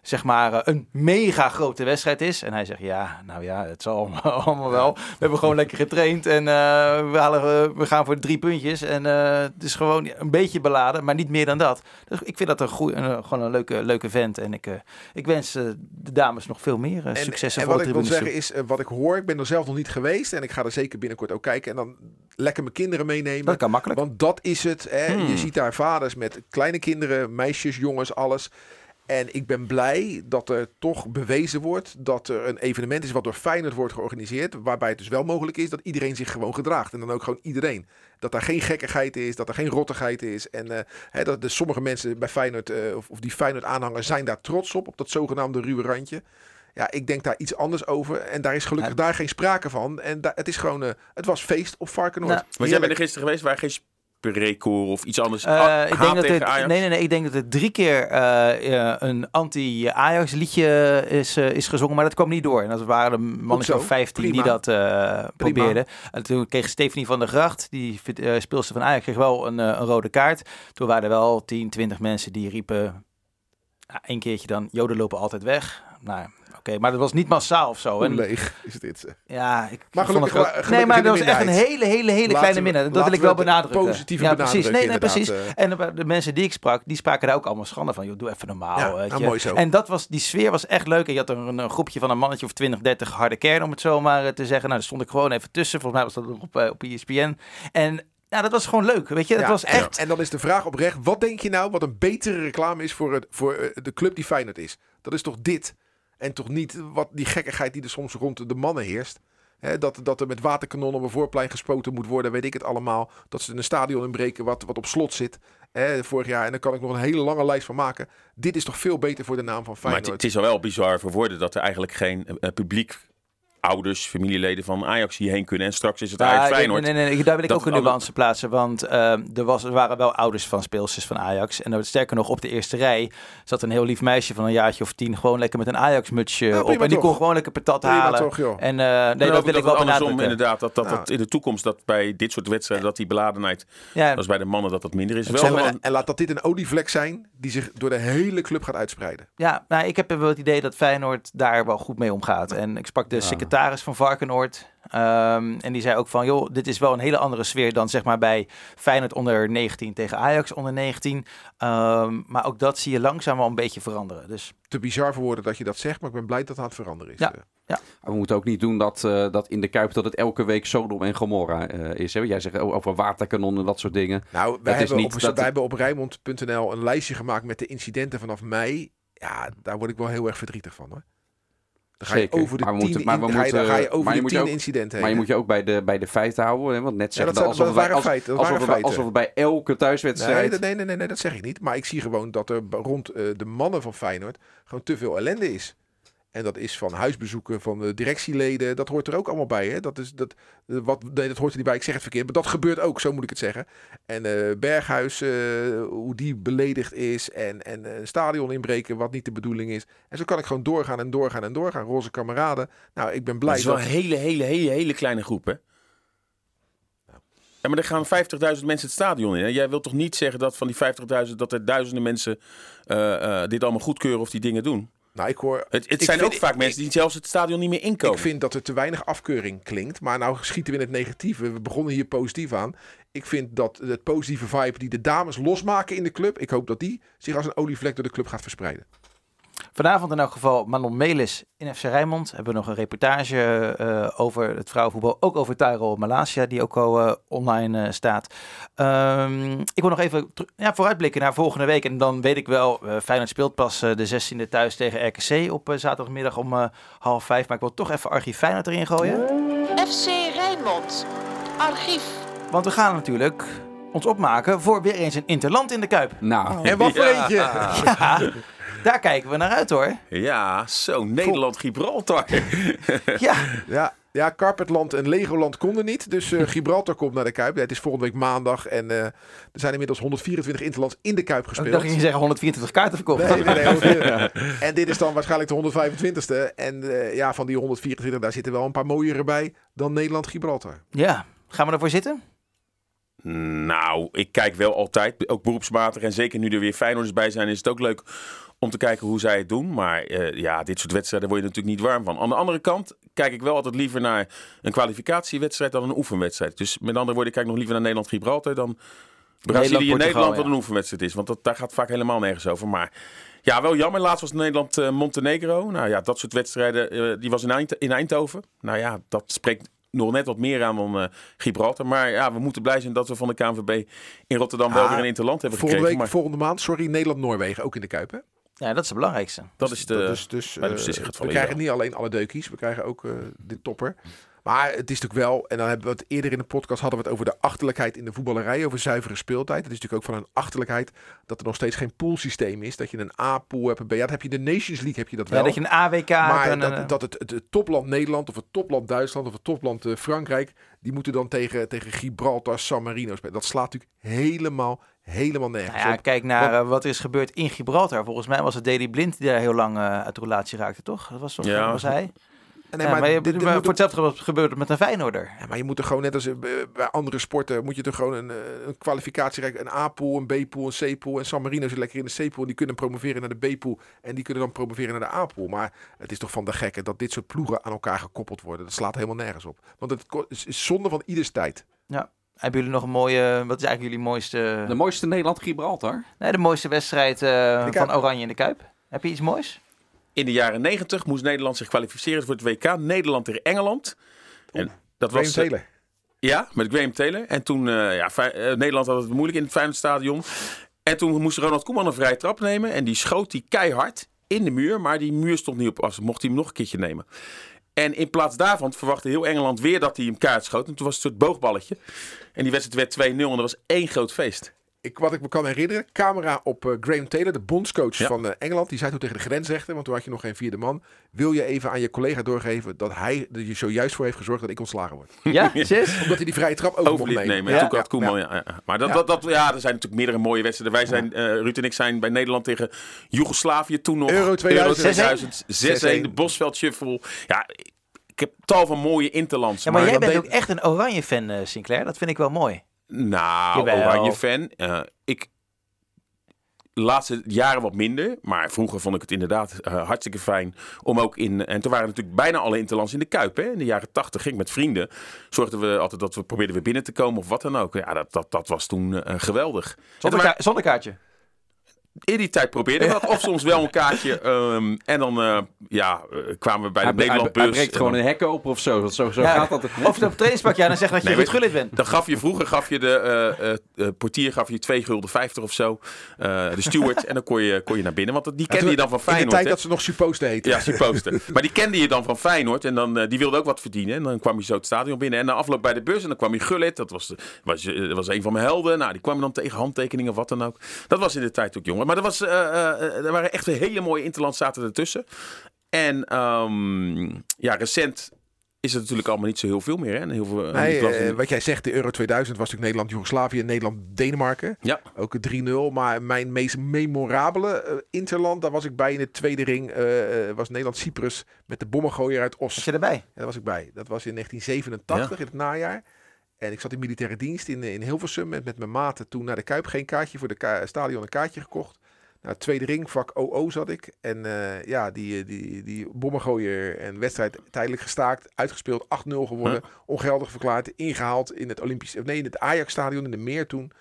zeg maar, een mega grote wedstrijd is. En hij zegt, ja, nou ja, het zal allemaal, [LAUGHS] allemaal wel. We hebben gewoon lekker getraind en eh, we, halen, eh, we gaan voor drie puntjes. En eh, het is gewoon een beetje beladen, maar niet meer dan dat. Dus ik vind dat een goeie, een, gewoon een leuke, leuke vent. En ik, ik wens de dames nog veel meer En, succes. en wat ik wil zeggen is, wat ik hoor, ik ben er zelf nog niet geweest. En ik ga er zeker binnenkort ook kijken. En dan lekker mijn kinderen meenemen. Dat kan makkelijk. Want dat is het. Hè. Hmm. Je ziet daar vaders met kleine kinderen, meisjes, jongens, alles. En ik ben blij dat er toch bewezen wordt dat er een evenement is wat door Feyenoord wordt georganiseerd. Waarbij het dus wel mogelijk is dat iedereen zich gewoon gedraagt. En dan ook gewoon iedereen. Dat daar geen gekkigheid is, dat er geen rottigheid is. En eh, hè, dat de sommige mensen bij Feyenoord, eh, of, of die Feyenoord aanhangers, zijn daar trots op. Op dat zogenaamde ruwe randje. Ja, ik denk daar iets anders over. En daar is gelukkig daar geen sprake van. En da- het is gewoon, eh, het was feest op Varkenoord. Nou, Want jij bent er gisteren geweest waar geen spreekkoor of iets anders. Eh, Ah, ik denk dat het, Ajax? nee, nee, nee, ik denk dat er drie keer eh, een anti-Ajax liedje is, eh, is gezongen, maar dat kwam niet door. En dat waren de mannen zo, of 15 die dat eh, probeerden. En toen kreeg Stephanie van der Gracht, die uh, speelster van Ajax, kreeg wel een, uh, een, rode kaart. Toen waren er wel 10, 20 mensen die riepen nou, één keertje dan, joden lopen altijd weg. Nou, okay, maar dat was niet massaal of zo. Hoe leeg is dit? Ja, ik maar vond gelukkig, het Nee, maar dat was echt een hele, hele, hele kleine minderheid. Dat wil ik wel benadrukken. Positieve ja, precies. Nee, nee, precies. Uh, en de, mensen die ik sprak, die spraken daar ook allemaal schande van. Joh, doe even normaal. Ja, weet nou, je. mooi zo. En dat was, die sfeer was echt leuk. En je had een, een groepje van een mannetje of 20, 30 harde kern, om het zo maar te zeggen. Nou, daar stond ik gewoon even tussen. Volgens mij was dat op, uh, op ESPN. En ja, dat was gewoon leuk. Weet je, dat ja, was echt. En, en, dan is de vraag oprecht: wat denk je nou wat een betere reclame is voor, het, voor de club die Feyenoord is? Dat is toch dit? En toch niet wat die gekkigheid die er soms rond de mannen heerst. He, dat, dat er met waterkanonnen op een voorplein gespoten moet worden, weet ik het allemaal. Dat ze een stadion inbreken wat, wat op slot zit. He, vorig jaar. En daar kan ik nog een hele lange lijst van maken. Dit is toch veel beter voor de naam van Feyenoord. Maar het, het is al wel bizar voor woorden dat er eigenlijk geen uh, publiek ouders, familieleden van Ajax hierheen kunnen. En straks is het ja, Ajax Feyenoord. Nee, nee, nee, daar wil ik dat ook een nuance plaatsen. Want uh, er, was, er waren wel ouders van speelsters van Ajax. En er, sterker nog, op de eerste rij zat een heel lief meisje van een jaartje of tien... gewoon lekker met een Ajax-mutsje Ja, op. En die toch. kon gewoon lekker patat Prima halen. toch, joh. En uh, nee, dat, dat wil ik wel andersom inderdaad, dat, dat, in de toekomst dat bij dit soort wedstrijden... dat die beladenheid, Ja, dat is bij de mannen dat dat minder is. Wel en laat dat dit een olievlek zijn die zich door de hele club gaat uitspreiden. ja nou, ik heb wel het idee dat Feyenoord daar wel goed mee omgaat. En ik sprak de secretaris van Varkenoord... Um, en die zei ook van, joh, dit is wel een hele andere sfeer dan zeg maar bij Feyenoord onder 19 tegen Ajax onder 19. Um, maar ook dat zie je langzaam wel een beetje veranderen. Dus Te bizar voor woorden dat je dat zegt, maar ik ben blij dat het aan het veranderen is. Ja. Eh, ja. We moeten ook niet doen dat, uh, dat in de Kuip dat het elke week Sodom en Gomorra uh, is. Hè? Jij zegt over waterkanonnen en dat soort dingen. Nou, wij Dat is hebben, niet op, dat- wij hebben op Rijnmond.nl een lijstje gemaakt met de incidenten vanaf mei. Ja, daar word ik wel heel erg verdrietig van hoor. Dan ga je Zeker. over de Maar we moeten- maar we in- ga je, dan moeten- ga je over maar je de moet tien je ook- incidenten Maar je heen. moet je ook bij de, bij de feiten houden. Hè? Want net zeggen dat dat, alsof, wij, als- feiten, alsof, alsof bij elke thuiswedstrijd... Nee, nee, nee, nee, nee, dat zeg ik niet. Maar ik zie gewoon dat er rond eh, de mannen van Feyenoord gewoon te veel ellende is. En dat is van huisbezoeken van de directieleden. Dat hoort er ook allemaal bij. Hè? Dat, is, dat, wat, nee, dat hoort er niet bij. Ik zeg het verkeerd. Maar dat gebeurt ook, zo moet ik het zeggen. En eh, Berghuis, eh, hoe die beledigd is. En, en een stadion inbreken, wat niet de bedoeling is. En zo kan ik gewoon doorgaan en doorgaan en doorgaan. Roze kameraden. Nou, ik ben blij het is wel dat... een hele, hele, hele, hele kleine groep, hè? Ja, maar er gaan 50.000 mensen het stadion in. Hè? Jij wilt toch niet zeggen dat van die 50.000 dat er duizenden mensen dit allemaal goedkeuren of die dingen doen? Nou, ik hoor... Het, het ik zijn vind- ook vaak ik- mensen die zelfs het stadion niet meer inkomen. Ik vind dat er te weinig afkeuring klinkt. Maar nou schieten we in het negatieve. We begonnen hier positief aan. Ik vind dat het positieve vibe die de dames losmaken in de club. Ik hoop dat die zich als een olievlek door de club gaat verspreiden. Vanavond in elk geval Manon Melis in FC Rijnmond. Hebben we nog een reportage uh, over het vrouwenvoetbal. Ook over Tyrell Malasia, die ook al uh, online uh, staat. Um, ik wil nog even ja, vooruitblikken naar volgende week. En dan weet ik wel, Feyenoord speelt pas de 16e thuis tegen RKC op zaterdagmiddag om half vijf. Maar ik wil toch even archief Feyenoord erin gooien. FC Rijnmond. Archief. Want we gaan natuurlijk ons opmaken voor weer eens een interland in de Kuip. Nou, En wat voor Ja. eentje? Ja, [LAUGHS] daar kijken we naar uit hoor. Ja, zo, Nederland-Gibraltar. [LAUGHS] Ja, Ja, ja, Carpetland en Legoland konden niet. Dus eh, [LAUGHS] Gibraltar komt naar de Kuip. Ja, het is volgende week maandag. En eh, er zijn inmiddels 124 interlands in de Kuip ik gespeeld. dacht je zeggen 124 kaarten verkocht. Nee, nee, nee, [LAUGHS] 124. En dit is dan waarschijnlijk de 125ste. En eh, ja, van die 124, daar zitten wel een paar mooiere bij dan Nederland-Gibraltar. Ja, gaan we ervoor zitten? Nou, ik kijk wel altijd, ook beroepsmatig. En zeker nu er weer Feyenoorders bij zijn, is het ook leuk om te kijken hoe zij het doen. Maar eh, ja, dit soort wedstrijden word je natuurlijk niet warm van. Aan de andere kant kijk ik wel altijd liever naar een kwalificatiewedstrijd dan een oefenwedstrijd. Dus met andere woorden, ik kijk nog liever naar Nederland-Gibraltar dan Brazilië-Nederland, Portugal, wat een oefenwedstrijd is. Want dat, daar gaat vaak helemaal nergens over. Maar ja, wel jammer. Laatst was Nederland-Montenegro. nou ja, dat soort wedstrijden, eh, die was in, Eind in Eindhoven. Nou ja, dat spreekt nog net wat meer aan dan eh, Gibraltar. Maar ja, we moeten blij zijn dat we van de KNVB in Rotterdam wel Ah, weer een interland hebben Volgende, gekregen. week, Maar volgende maand, sorry, Nederland-Noorwegen ook in de Kuip. Hè? Ja, dat is het belangrijkste. dat is de... dus dus de eh, beslissing gaat we krijgen niet alleen alle deukies, we krijgen ook eh de topper. Maar het is natuurlijk wel, en dan hebben we het eerder in de podcast hadden we het over de achterlijkheid in de voetballerij, over zuivere speeltijd. Het is natuurlijk ook van een achterlijkheid dat er nog steeds geen poolsysteem is. Dat je een A-pool hebt, een B. Ja, dat heb je in de Nations League heb je dat wel. Ja, dat je een AWK hebt maar en dat, dat het, het, het topland Nederland of het topland Duitsland of het topland eh, Frankrijk, die moeten dan tegen, tegen Gibraltar, San Marino spelen. Dat slaat natuurlijk helemaal, helemaal nergens Nou ja, op. kijk naar eh, wat er is gebeurd in Gibraltar. Volgens mij was het Daley Blind die daar heel lang eh, uit de relatie raakte, toch? Dat was toch Ja. was hij? Nee, Ja, maar, je, dit- dit maar voor hetzelfde gebe- gebeurt het met een Feyenoorder. Ja, maar je moet er gewoon net als eh, bij andere sporten, moet je er gewoon een, een kwalificatie. Een A-pool, een B-pool, een C-pool. En San Marino zit lekker in de C-pool. Die kunnen promoveren naar de B-pool. En die kunnen dan promoveren naar de A-pool. Maar het is toch van de gekke dat dit soort ploegen aan elkaar gekoppeld worden. Dat slaat helemaal nergens op. Want het is is zonde van ieders tijd. Hebben jullie nog een mooie, wat is eigenlijk jullie mooiste, De mooiste Nederland Gibraltar. nee, de mooiste wedstrijd eh, de van Oranje in de Kuip? Heb je iets moois? In de jaren 90 moest Nederland zich kwalificeren voor het WK. Nederland tegen Engeland. En dat Graham was, eh, Taylor. Ja, met Graham Taylor. En toen, eh, ja, Nederland had het moeilijk in het Feyenoordstadion. En toen moest Ronald Koeman een vrije trap nemen. En die schoot die keihard in de muur. Maar die muur stond niet op af. Mocht hij hem nog een keertje nemen. En in plaats daarvan verwachtte heel Engeland weer dat hij hem kaart schoot. En toen was het een soort boogballetje. En die wedstrijd werd 2-0 en dat was één groot feest. Ik, wat ik me kan herinneren, camera op eh, Graham Taylor, de bondscoach Ja. van eh, Engeland. Die zei toen tegen de grensrechter, want toen had je nog geen vierde man. Wil je even aan je collega doorgeven dat hij er zojuist voor heeft gezorgd dat ik ontslagen word? Ja, [LAUGHS] sis? Omdat hij die vrije trap over, over mocht nemen. nemen. Ja. En toen had Koeman, ja. ja. Maar dat, Ja. Dat, dat, ja, er zijn natuurlijk meerdere mooie wedstrijden. Wij zijn, eh Ruud en ik zijn bij Nederland tegen Joegoslavië toen nog. Euro 2000. 2000, 6-1, de Bosveld Shuffle. Ja, ik heb tal van mooie interlands. Ja, maar jij dat bent deed- ook echt een Oranje fan, eh, Sinclair. Dat vind ik wel mooi. Nou, Jawel. Oranje fan. Eh, ik laatste jaren wat minder. Maar vroeger vond ik het inderdaad eh, hartstikke fijn om ook in... En toen waren natuurlijk bijna alle interlands in de Kuip. Hè? In de jaren tachtig ging ik met vrienden. Zorgden we altijd dat we probeerden weer binnen te komen of wat dan ook. Ja, dat, dat, dat was toen eh, geweldig. Zonder kaartje. In die tijd probeerden we dat. Of soms wel een kaartje. ehm, en dan eh, ja, eh, kwamen we bij de Hij, hij, Nederland hij bus. breekt gewoon dan- een hek open of zo. Zo, zo Ja. gaat dat. Of op trainingspak, ja, dan zeg dat je Nee, Gullit bent. Dan gaf je vroeger gaf je de eh, portier gaf je 2 gulden 50 of zo. Eh, de steward. en dan kon je, kon je naar binnen. Want die kende je dan van In de Feyenoord. tijd hè? dat ze nog supposed heten. Ja, supposten. maar die kende je dan van Feyenoord. En dan, die wilde ook wat verdienen. En dan kwam je zo het stadion binnen. En na afloop bij de bus. En dan kwam je Gullit. Dat was, was, dat was een van mijn helden. Nou, die kwam dan tegen handtekeningen of wat dan ook. Dat was in de tijd ook jongen. Maar dat was, eh, eh, er waren echt hele mooie interlands zaten ertussen. En ehm, ja, recent is het natuurlijk allemaal niet zo heel veel meer. Hè? En heel veel, Nee, eh, wat jij zegt, de Euro 2000 was natuurlijk Nederland-Joegoslavië en Nederland-Denemarken. ja. Ook een 3-0. Maar mijn meest memorabele eh, interland, daar was ik bij in de tweede ring, eh, eh, was Nederland-Cyprus met de bommengooier uit Os. Was je erbij? Ja, daar was ik bij. Dat was in 1987, in het najaar. En ik zat in militaire dienst in, in Hilversum met, met mijn maten toen naar de Kuip. Geen kaartje voor de ka- stadion, een kaartje gekocht. Nou, tweede ring, vak OO zat ik. En eh, ja, die, eh, die, die bommengooier en wedstrijd tijdelijk gestaakt. Uitgespeeld, 8-0 geworden. Ongeldig verklaard, ingehaald in het Olympisch... Nee, in het Ajax-stadion in de Meer toen.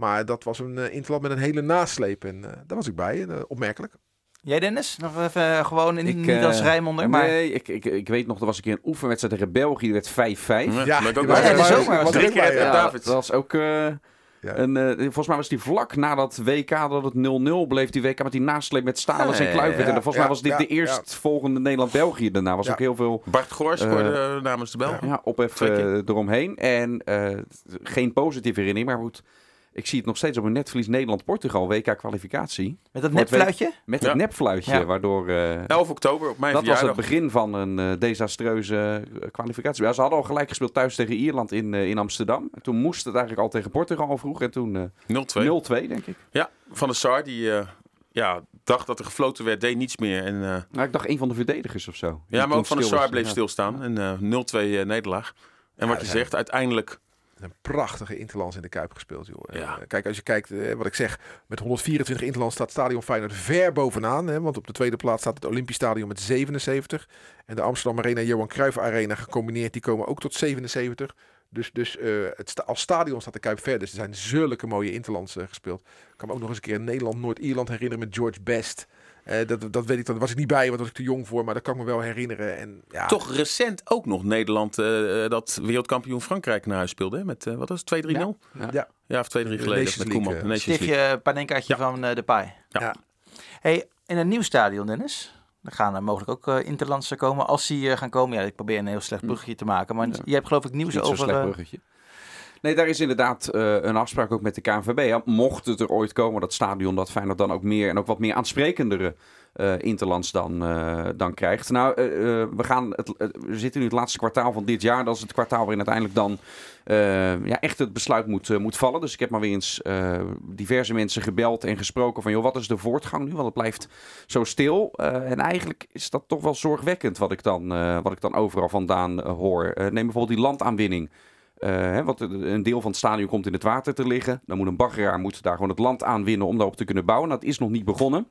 Maar dat was een eh, interland met een hele nasleep. En eh, daar was ik bij. Eh, opmerkelijk. Jij Dennis? Nog even eh, gewoon in, Ik, niet eh, als Rijmonder, maar... Nee, ik, ik, ik weet nog, er was een keer een oefenwedstrijd tegen België. Die werd 5-5. Ja, ook was-. Ja, was- was was ook bij, Drie keer, ja. dat was ook... eh, Ja. eh, volgens mij was die vlak na dat WK dat het 0-0 bleef. Die WK met die nasleep met Stalens Ja, en Kluivert. ja, en volgens ja, mij was dit ja, de eerstvolgende Nederland-België. Daarna was Ja. ook heel veel Bart Goor scoorde eh, namens de Bel. ja, ophef eh, eromheen. En eh, geen positieve herinnering. Maar goed, ik zie het nog steeds op een netvlies Nederland-Portugal. WK-kwalificatie. Met dat nepfluitje? Met Ja. het nepfluitje. Ja. Waardoor... eh, 11 oktober op mijn dat was het begin van een eh, desastreuze eh, kwalificatie. Ja, ze hadden al gelijk gespeeld thuis tegen Ierland in, in Amsterdam. En toen moest het eigenlijk al tegen Portugal vroeg. En toen eh 0-2. 0-2, denk ik. Ja, Van der Sar die eh, ja, dacht dat er gefloten werd, deed niets meer. En, eh, Nou, ik dacht een van de verdedigers of zo. Ja, maar ook Van der stil Sar bleef Ja. stilstaan. En eh 0-2 eh, nederlaag. En wat je zegt, uiteindelijk... Een prachtige interlands in de Kuip gespeeld, joh. Ja. Eh, kijk, als je kijkt, eh, wat ik zeg, met 124 interlands staat Stadion Feyenoord ver bovenaan. Hè, want op de tweede plaats staat het Olympisch Stadion met 77. En de Amsterdam Arena en Johan Cruijff Arena gecombineerd, die komen ook tot 77. Dus, dus eh, het sta- als stadion staat de Kuip ver. Dus er zijn zulke mooie interlands gespeeld. Ik kan me ook nog eens een keer in Nederland, Noord-Ierland herinneren met George Best. Eh, dat, dat weet ik, dan was ik niet bij, want daar was ik te jong voor. Maar dat kan ik me wel herinneren. En, ja, Toch recent ook nog Nederland eh, dat wereldkampioen Frankrijk naar huis speelde. Hè? Met, eh, wat was het, 2-3-0? Ja. Ja. of 2-3 De geleden. Nations met League, Koeman. Stiftje Panenkaartje van eh, de Paai. Ja. Ja. Hey, in een nieuw stadion, Dennis. Er gaan er mogelijk ook uh, interlandse komen als die gaan komen. Ja, ik probeer een heel slecht bruggetje te maken. Maar je hebt geloof ik nieuws Niet over... slecht bruggetje. Nee, daar is inderdaad een afspraak ook met de KNVB. Mocht het er ooit komen dat stadion dat Feyenoord dan ook meer en ook wat meer aansprekendere uh, Interlands dan, uh, dan krijgt. Nou, we, gaan het, we zitten nu het laatste kwartaal van dit jaar. Dat is het kwartaal waarin uiteindelijk dan ja, echt het besluit moet, moet vallen. Dus ik heb maar weer eens diverse mensen gebeld en gesproken van... joh, wat is de voortgang nu? Want het blijft zo stil. en eigenlijk is dat toch wel zorgwekkend wat ik dan, wat ik dan overal vandaan hoor. neem bijvoorbeeld die landaanwinning. Uh, hè, want een deel van het stadion komt in het water te liggen. Dan moet een baggeraar moet daar gewoon het land aanwinnen om daarop te kunnen bouwen. Dat is nog niet begonnen.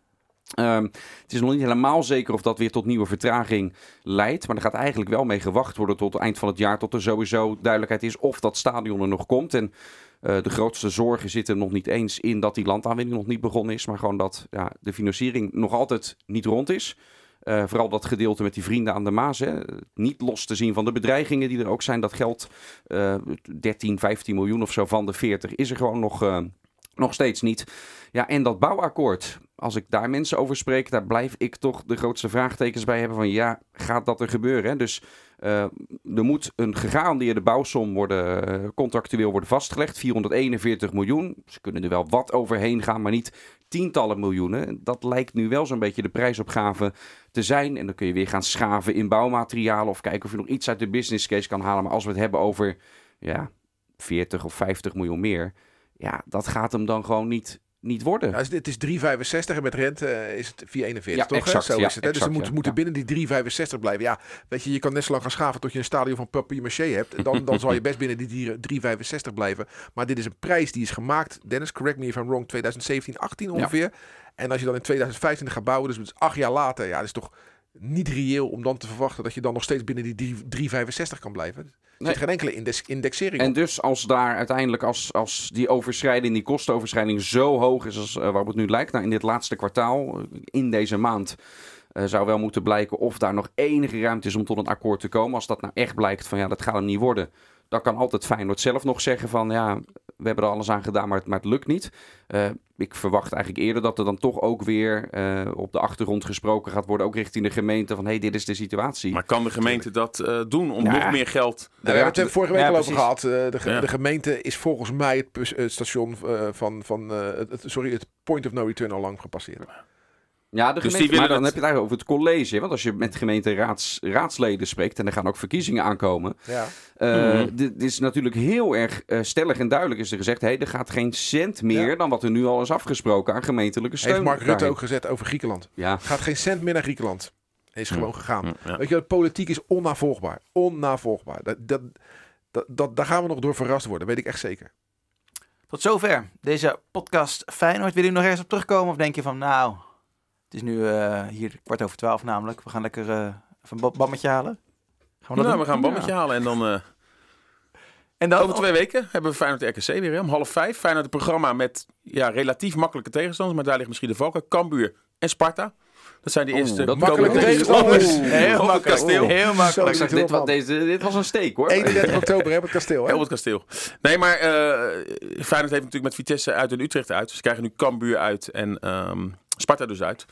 Um, het is nog niet helemaal zeker of dat weer tot nieuwe vertraging leidt. Maar er gaat eigenlijk wel mee gewacht worden tot het eind van het jaar. Tot er sowieso duidelijkheid is of dat stadion er nog komt. En uh, de grootste zorgen zitten nog niet eens in dat die landaanwinning nog niet begonnen is. Maar gewoon dat ja, de financiering nog altijd niet rond is. Uh, vooral dat gedeelte met die vrienden aan de Maas. Hè. Niet los te zien van de bedreigingen die er ook zijn. Dat geld, uh, 13, 15 miljoen of zo van de 40, is er gewoon nog, uh, nog steeds niet. Ja, en dat bouwakkoord als ik daar mensen over spreek, daar blijf ik toch de grootste vraagtekens bij hebben van ja, gaat dat er gebeuren? Hè? Dus er moet een gegarandeerde bouwsom worden, uh, contractueel worden vastgelegd, 441 miljoen. Ze kunnen er wel wat overheen gaan, maar niet tientallen miljoenen. Dat lijkt nu wel zo'n beetje de prijsopgave te zijn. En dan kun je weer gaan schaven in bouwmaterialen of kijken of je nog iets uit de business case kan halen. Maar als we het hebben over ja, 40 of 50 miljoen meer, ja, dat gaat hem dan gewoon niet niet worden. Ja, het is 3,65 en met rente eh, is het 4,41, ja, toch? Exact, Zo ja, is het. Hè? dus ze moeten, moeten binnen die 3,65 blijven. Ja, weet je, je kan net zo lang gaan schaven tot je een stadion van papier maché hebt. Dan, dan zal je [LAUGHS] best binnen die 3,65 blijven. Maar dit is een prijs die is gemaakt, Dennis, correct me if I'm wrong, 2017, 18 ongeveer. En als je dan in 2025 gaat bouwen, dus acht jaar later, ja, dat is toch niet reëel om dan te verwachten dat je dan nog steeds binnen die 3,65 kan blijven. Nee. geen enkele index indexering En op. dus als daar uiteindelijk, als, als die overschrijding, die kostenoverschrijding zo hoog is als uh, waarop het nu lijkt, nou in dit laatste kwartaal, in deze maand, uh, zou wel moeten blijken of daar nog enige ruimte is om tot een akkoord te komen. Als dat nou echt blijkt van ja, dat gaat hem niet worden, dan kan altijd Feyenoord zelf nog zeggen van ja, we hebben er alles aan gedaan, maar het, maar het lukt niet. Uh, ik verwacht eigenlijk eerder dat er dan toch ook weer uh, op de achtergrond gesproken gaat worden, ook richting de gemeente van hé, hey, dit is de situatie. Maar kan de gemeente dat uh, doen om Ja. nog meer geld... Nou, we hebben het vorige week Ja, al over gehad. Eh, de, ge- Ja. de gemeente is volgens mij het, station eh, van, van eh, het- sorry, het point of no return al lang gepasseerd. Ja, de Dus gemeente, maar dan het- heb je het eigenlijk over het college. Want als je met gemeenteraads raadsleden spreekt en er gaan ook verkiezingen aankomen. Ja. eh, Mhm. Dit is natuurlijk heel erg eh, stellig en duidelijk is er gezegd. Hey, er gaat geen cent meer Ja. dan wat er nu al is afgesproken aan gemeentelijke steun. Heeft Mark Rutte ook gezet over Griekenland. Ja, Gaat geen cent meer naar Griekenland. Hij is gewoon gegaan. Ja. Weet je, politiek is onnavolgbaar. Onnavolgbaar. Dat, dat, dat, dat, daar gaan we nog door verrast worden, weet ik echt zeker. Tot zover deze podcast Feyenoord. Wil je nog ergens op terugkomen? Of denk je van, nou, het is nu eh, hier kwart over twaalf namelijk. We gaan lekker eh, even een ba- bammetje halen. Gaan we dat Nou, doen? we gaan een bammetje halen en dan... eh, En dan, Over twee weken hebben we Feyenoord RKC weer hè, om half vijf. Feyenoord een programma met ja, relatief makkelijke tegenstanders, maar daar ligt misschien de valken. Cambuur en Sparta. Dat zijn de eerste makkelijke tegenstanders. Heel het makkelijk. kasteel. Heel Ik makkelijk. Zo, dit, was, deze, dit was een steek hoor. 31 oktober op het kasteel. Hè? Heel het kasteel. Nee, maar eh Feyenoord heeft natuurlijk met Vitesse uit en Utrecht uit. Dus ze krijgen nu Cambuur uit en ehm, Sparta dus uit.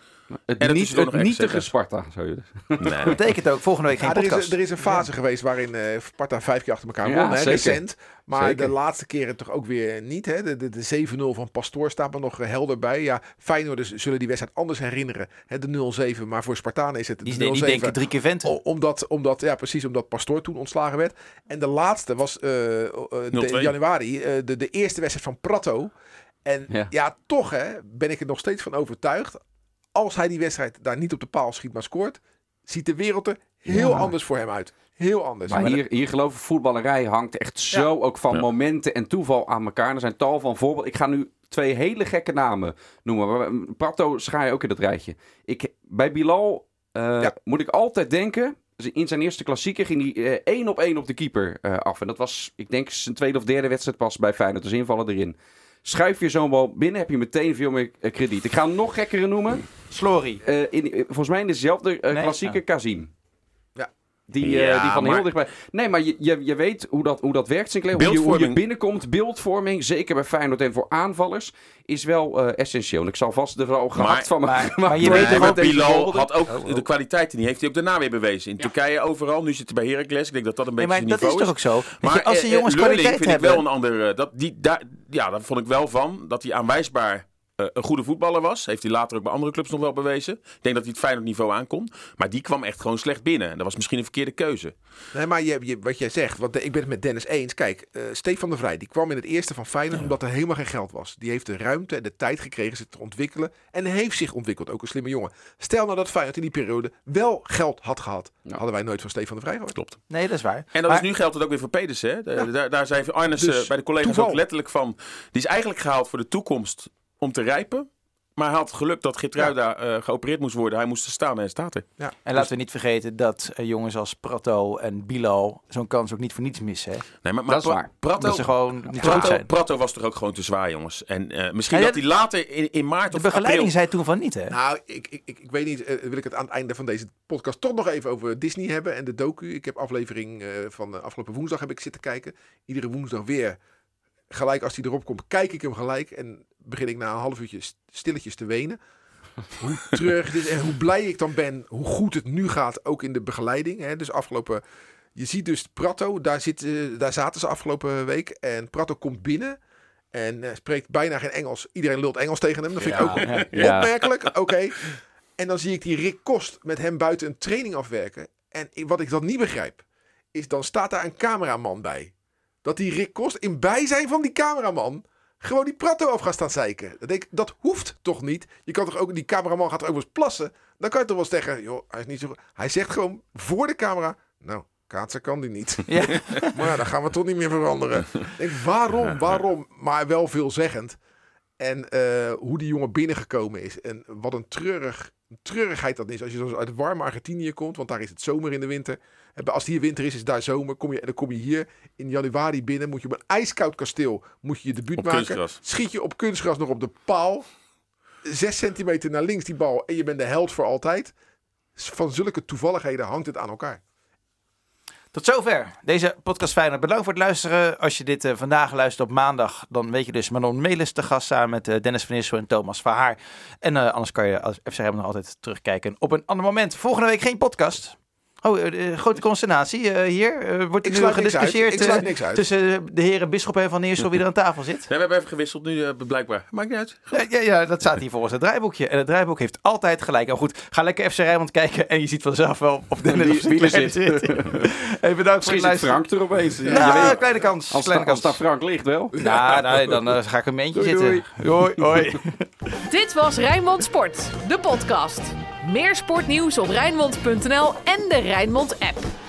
Het, En niet, ook het nietige. Sparta. Zou je Nee. [LAUGHS] Dat betekent ook volgende week geen Ja, er, is, er is een fase geweest waarin eh Sparta vijf keer achter elkaar Ja, won, recent. Maar Zeker. de laatste keren toch ook weer niet. Hè? De, de, de 7-0 van Pastoor staat me nog eh, helder bij. Ja, Feyenoorders zullen die wedstrijd anders herinneren. Hè, de 0-7, maar voor Spartanen is het die, de 0-7. die denken drie keer venten. O- omdat, omdat, ja, precies, omdat Pastoor toen ontslagen werd. En de laatste was de- 0-2. januari, eh, de, de eerste wedstrijd van Prato. En Ja. ja. toch hè, ben ik er nog steeds van overtuigd. Als hij die wedstrijd daar niet op de paal schiet, maar scoort, ziet de wereld er heel Ja. anders voor hem uit. Heel anders. Maar Maar hier, hier geloof ik, voetballerij hangt echt zo ook van Ja. momenten en toeval aan elkaar. Er zijn tal van voorbeelden. Ik ga nu twee hele gekke namen noemen. Maar Prato schaar je ook in dat rijtje. Ik, bij Bilal eh, Ja. moet ik altijd denken... In zijn eerste klassieker ging hij eh, één op één op de keeper eh, af. En dat was, ik denk, zijn tweede of derde wedstrijd pas bij Feyenoord. Dus invallen erin. Schuif je zo'n bal binnen, heb je meteen veel meer eh, krediet. Ik ga hem nog gekkere noemen. Slory. Eh, in, eh, volgens mij in dezelfde Nee? klassieker Oh. Kazim. Die, eh, Ja, die van heel maar- dichtbij. Nee, maar je, je, je weet hoe dat, hoe dat werkt, Sinclair. Hoe je, hoe je binnenkomt, beeldvorming, zeker bij Feyenoord en voor aanvallers, is wel eh, essentieel. En ik zal vast er wel gehakt van maar- maken. maar je weet toch maar ook- Bilal had ook Oh, oh. de kwaliteiten, die heeft hij ook daarna weer bewezen. In Turkije overal, nu zit hij bij Heracles. Ik denk dat dat een Nee, beetje maar zijn dat is toch ook zo? Maar je, als de eh, jongens kwaliteit vind ik hebben... wel een ander... dat, die, daar, ja, daar vond ik wel van. Dat hij aanwijsbaar een goede voetballer was. Heeft hij later ook bij andere clubs nog wel bewezen. Ik denk dat hij het Feyenoord niveau aankon. Maar die kwam echt gewoon slecht binnen. En dat was misschien een verkeerde keuze. Nee, maar je, je, wat jij zegt, want ik ben het met Dennis eens. Kijk, eh Stefan de Vrij, die kwam in het eerste van Feyenoord omdat er helemaal geen geld was. Die heeft de ruimte en de tijd gekregen zich te ontwikkelen. En heeft zich ontwikkeld, ook een slimme jongen. Stel nou dat Feyenoord in die periode wel geld had gehad. Hadden wij nooit van Stefan de Vrij gehoord. Klopt. Nee, dat is waar. En dat Maar- is nu geldt het ook weer voor Pedersen. Hè? De- daar, daar zei Arnes Dus, eh, bij de collega's toeval. ook letterlijk van. Die is eigenlijk gehaald voor de toekomst om te rijpen. Maar hij had geluk dat Gitruida eh geopereerd moest worden. Hij moest er staan en hij staat er. En laten we niet vergeten dat eh, jongens als Prato en Bilal zo'n kans ook niet voor niets missen. Hè? Nee, maar, maar Dat is waar. Prato, Dat gewoon niet Prato, zijn. Prato was toch ook gewoon te zwaar, jongens. En eh, misschien Ja, dat ja, hij later in, in maart De of begeleiding april... zei toen van niet, hè? Nou, ik, ik, ik, ik weet niet, wil ik het aan het einde van deze podcast toch nog even over Disney hebben en de docu. Ik heb aflevering eh, van de afgelopen woensdag heb ik zitten kijken. Iedere woensdag weer. Gelijk als hij erop komt, kijk ik hem gelijk en begin ik na een half uurtje st- stilletjes te wenen. [LAUGHS] Hoe terug is en hoe blij ik dan ben, hoe goed het nu gaat, ook in de begeleiding. Hè. Dus afgelopen, je ziet dus Prato, daar, zit, daar zaten ze afgelopen week en Prato komt binnen. En eh, spreekt bijna geen Engels. Iedereen lult Engels tegen hem. Dat vind ik ook [LAUGHS] Ja. Opmerkelijk, oké. En dan zie ik die Rick Kost met hem buiten een training afwerken. En wat ik dan niet begrijp, is dan staat daar een cameraman bij. Dat die Rick Kost in bijzijn van die cameraman gewoon die Prato af gaat staan zeiken. Dat, denk ik, dat hoeft toch niet? Je kan toch ook, die cameraman gaat er ook wel eens plassen. Dan kan je toch wel eens zeggen, joh, hij is niet zo goed. Hij zegt gewoon voor de camera, nou, kaatsen kan die niet. Ja. [LAUGHS] Maar dan gaan we toch niet meer veranderen. Ik denk, waarom, waarom? Maar wel veelzeggend. En eh, hoe die jongen binnengekomen is. En wat een treurig, treurigheid dat is. Als je zo uit het warme Argentinië komt. Want daar is het zomer in de winter. En Als hier winter is, is daar zomer. Kom je, en dan kom je hier in januari binnen. Moet je op een ijskoud kasteel moet je je debuut Op maken. kunstgras. Schiet je op kunstgras nog op de paal. Zes centimeter naar links die bal. En je bent de held voor altijd. Van zulke toevalligheden hangt het aan elkaar. Tot zover deze podcast Feyenoord. Bedankt voor het luisteren. Als je dit eh, vandaag luistert op maandag, dan weet je dus Manon Melis te gast samen met eh, Dennis van Issel en Thomas Verhaar. En eh, anders kan je als FC nog altijd terugkijken op een ander moment. Volgende week geen podcast. Oh, eh, grote consternatie eh, hier. Eh, wordt er Ik nu gediscussieerd Ik sluit niks uit. tussen de heren Bisschop en Van Eersel wie er aan tafel zit? Nee, we hebben even gewisseld nu, blijkbaar. Maakt niet uit. Ja, ja, ja, dat staat hier volgens het draaiboekje. En het draaiboek heeft altijd gelijk. Nou goed, ga lekker FC Rijnmond kijken en je ziet vanzelf wel of Dennis Wie- er zit. zit. hey, bedankt voor Misschien het luisteren. Frank er opeens. Ja, Nou, je weet- kleine kans. als, kleine kans. daar Frank ligt wel. Ja, nee, dan ga ik een eentje Doei, zitten. Hoi, hoi. [LAUGHS] Dit was Rijnmond Sport, de podcast. Meer sportnieuws op Rijnmond.nl en de Rijnmond app.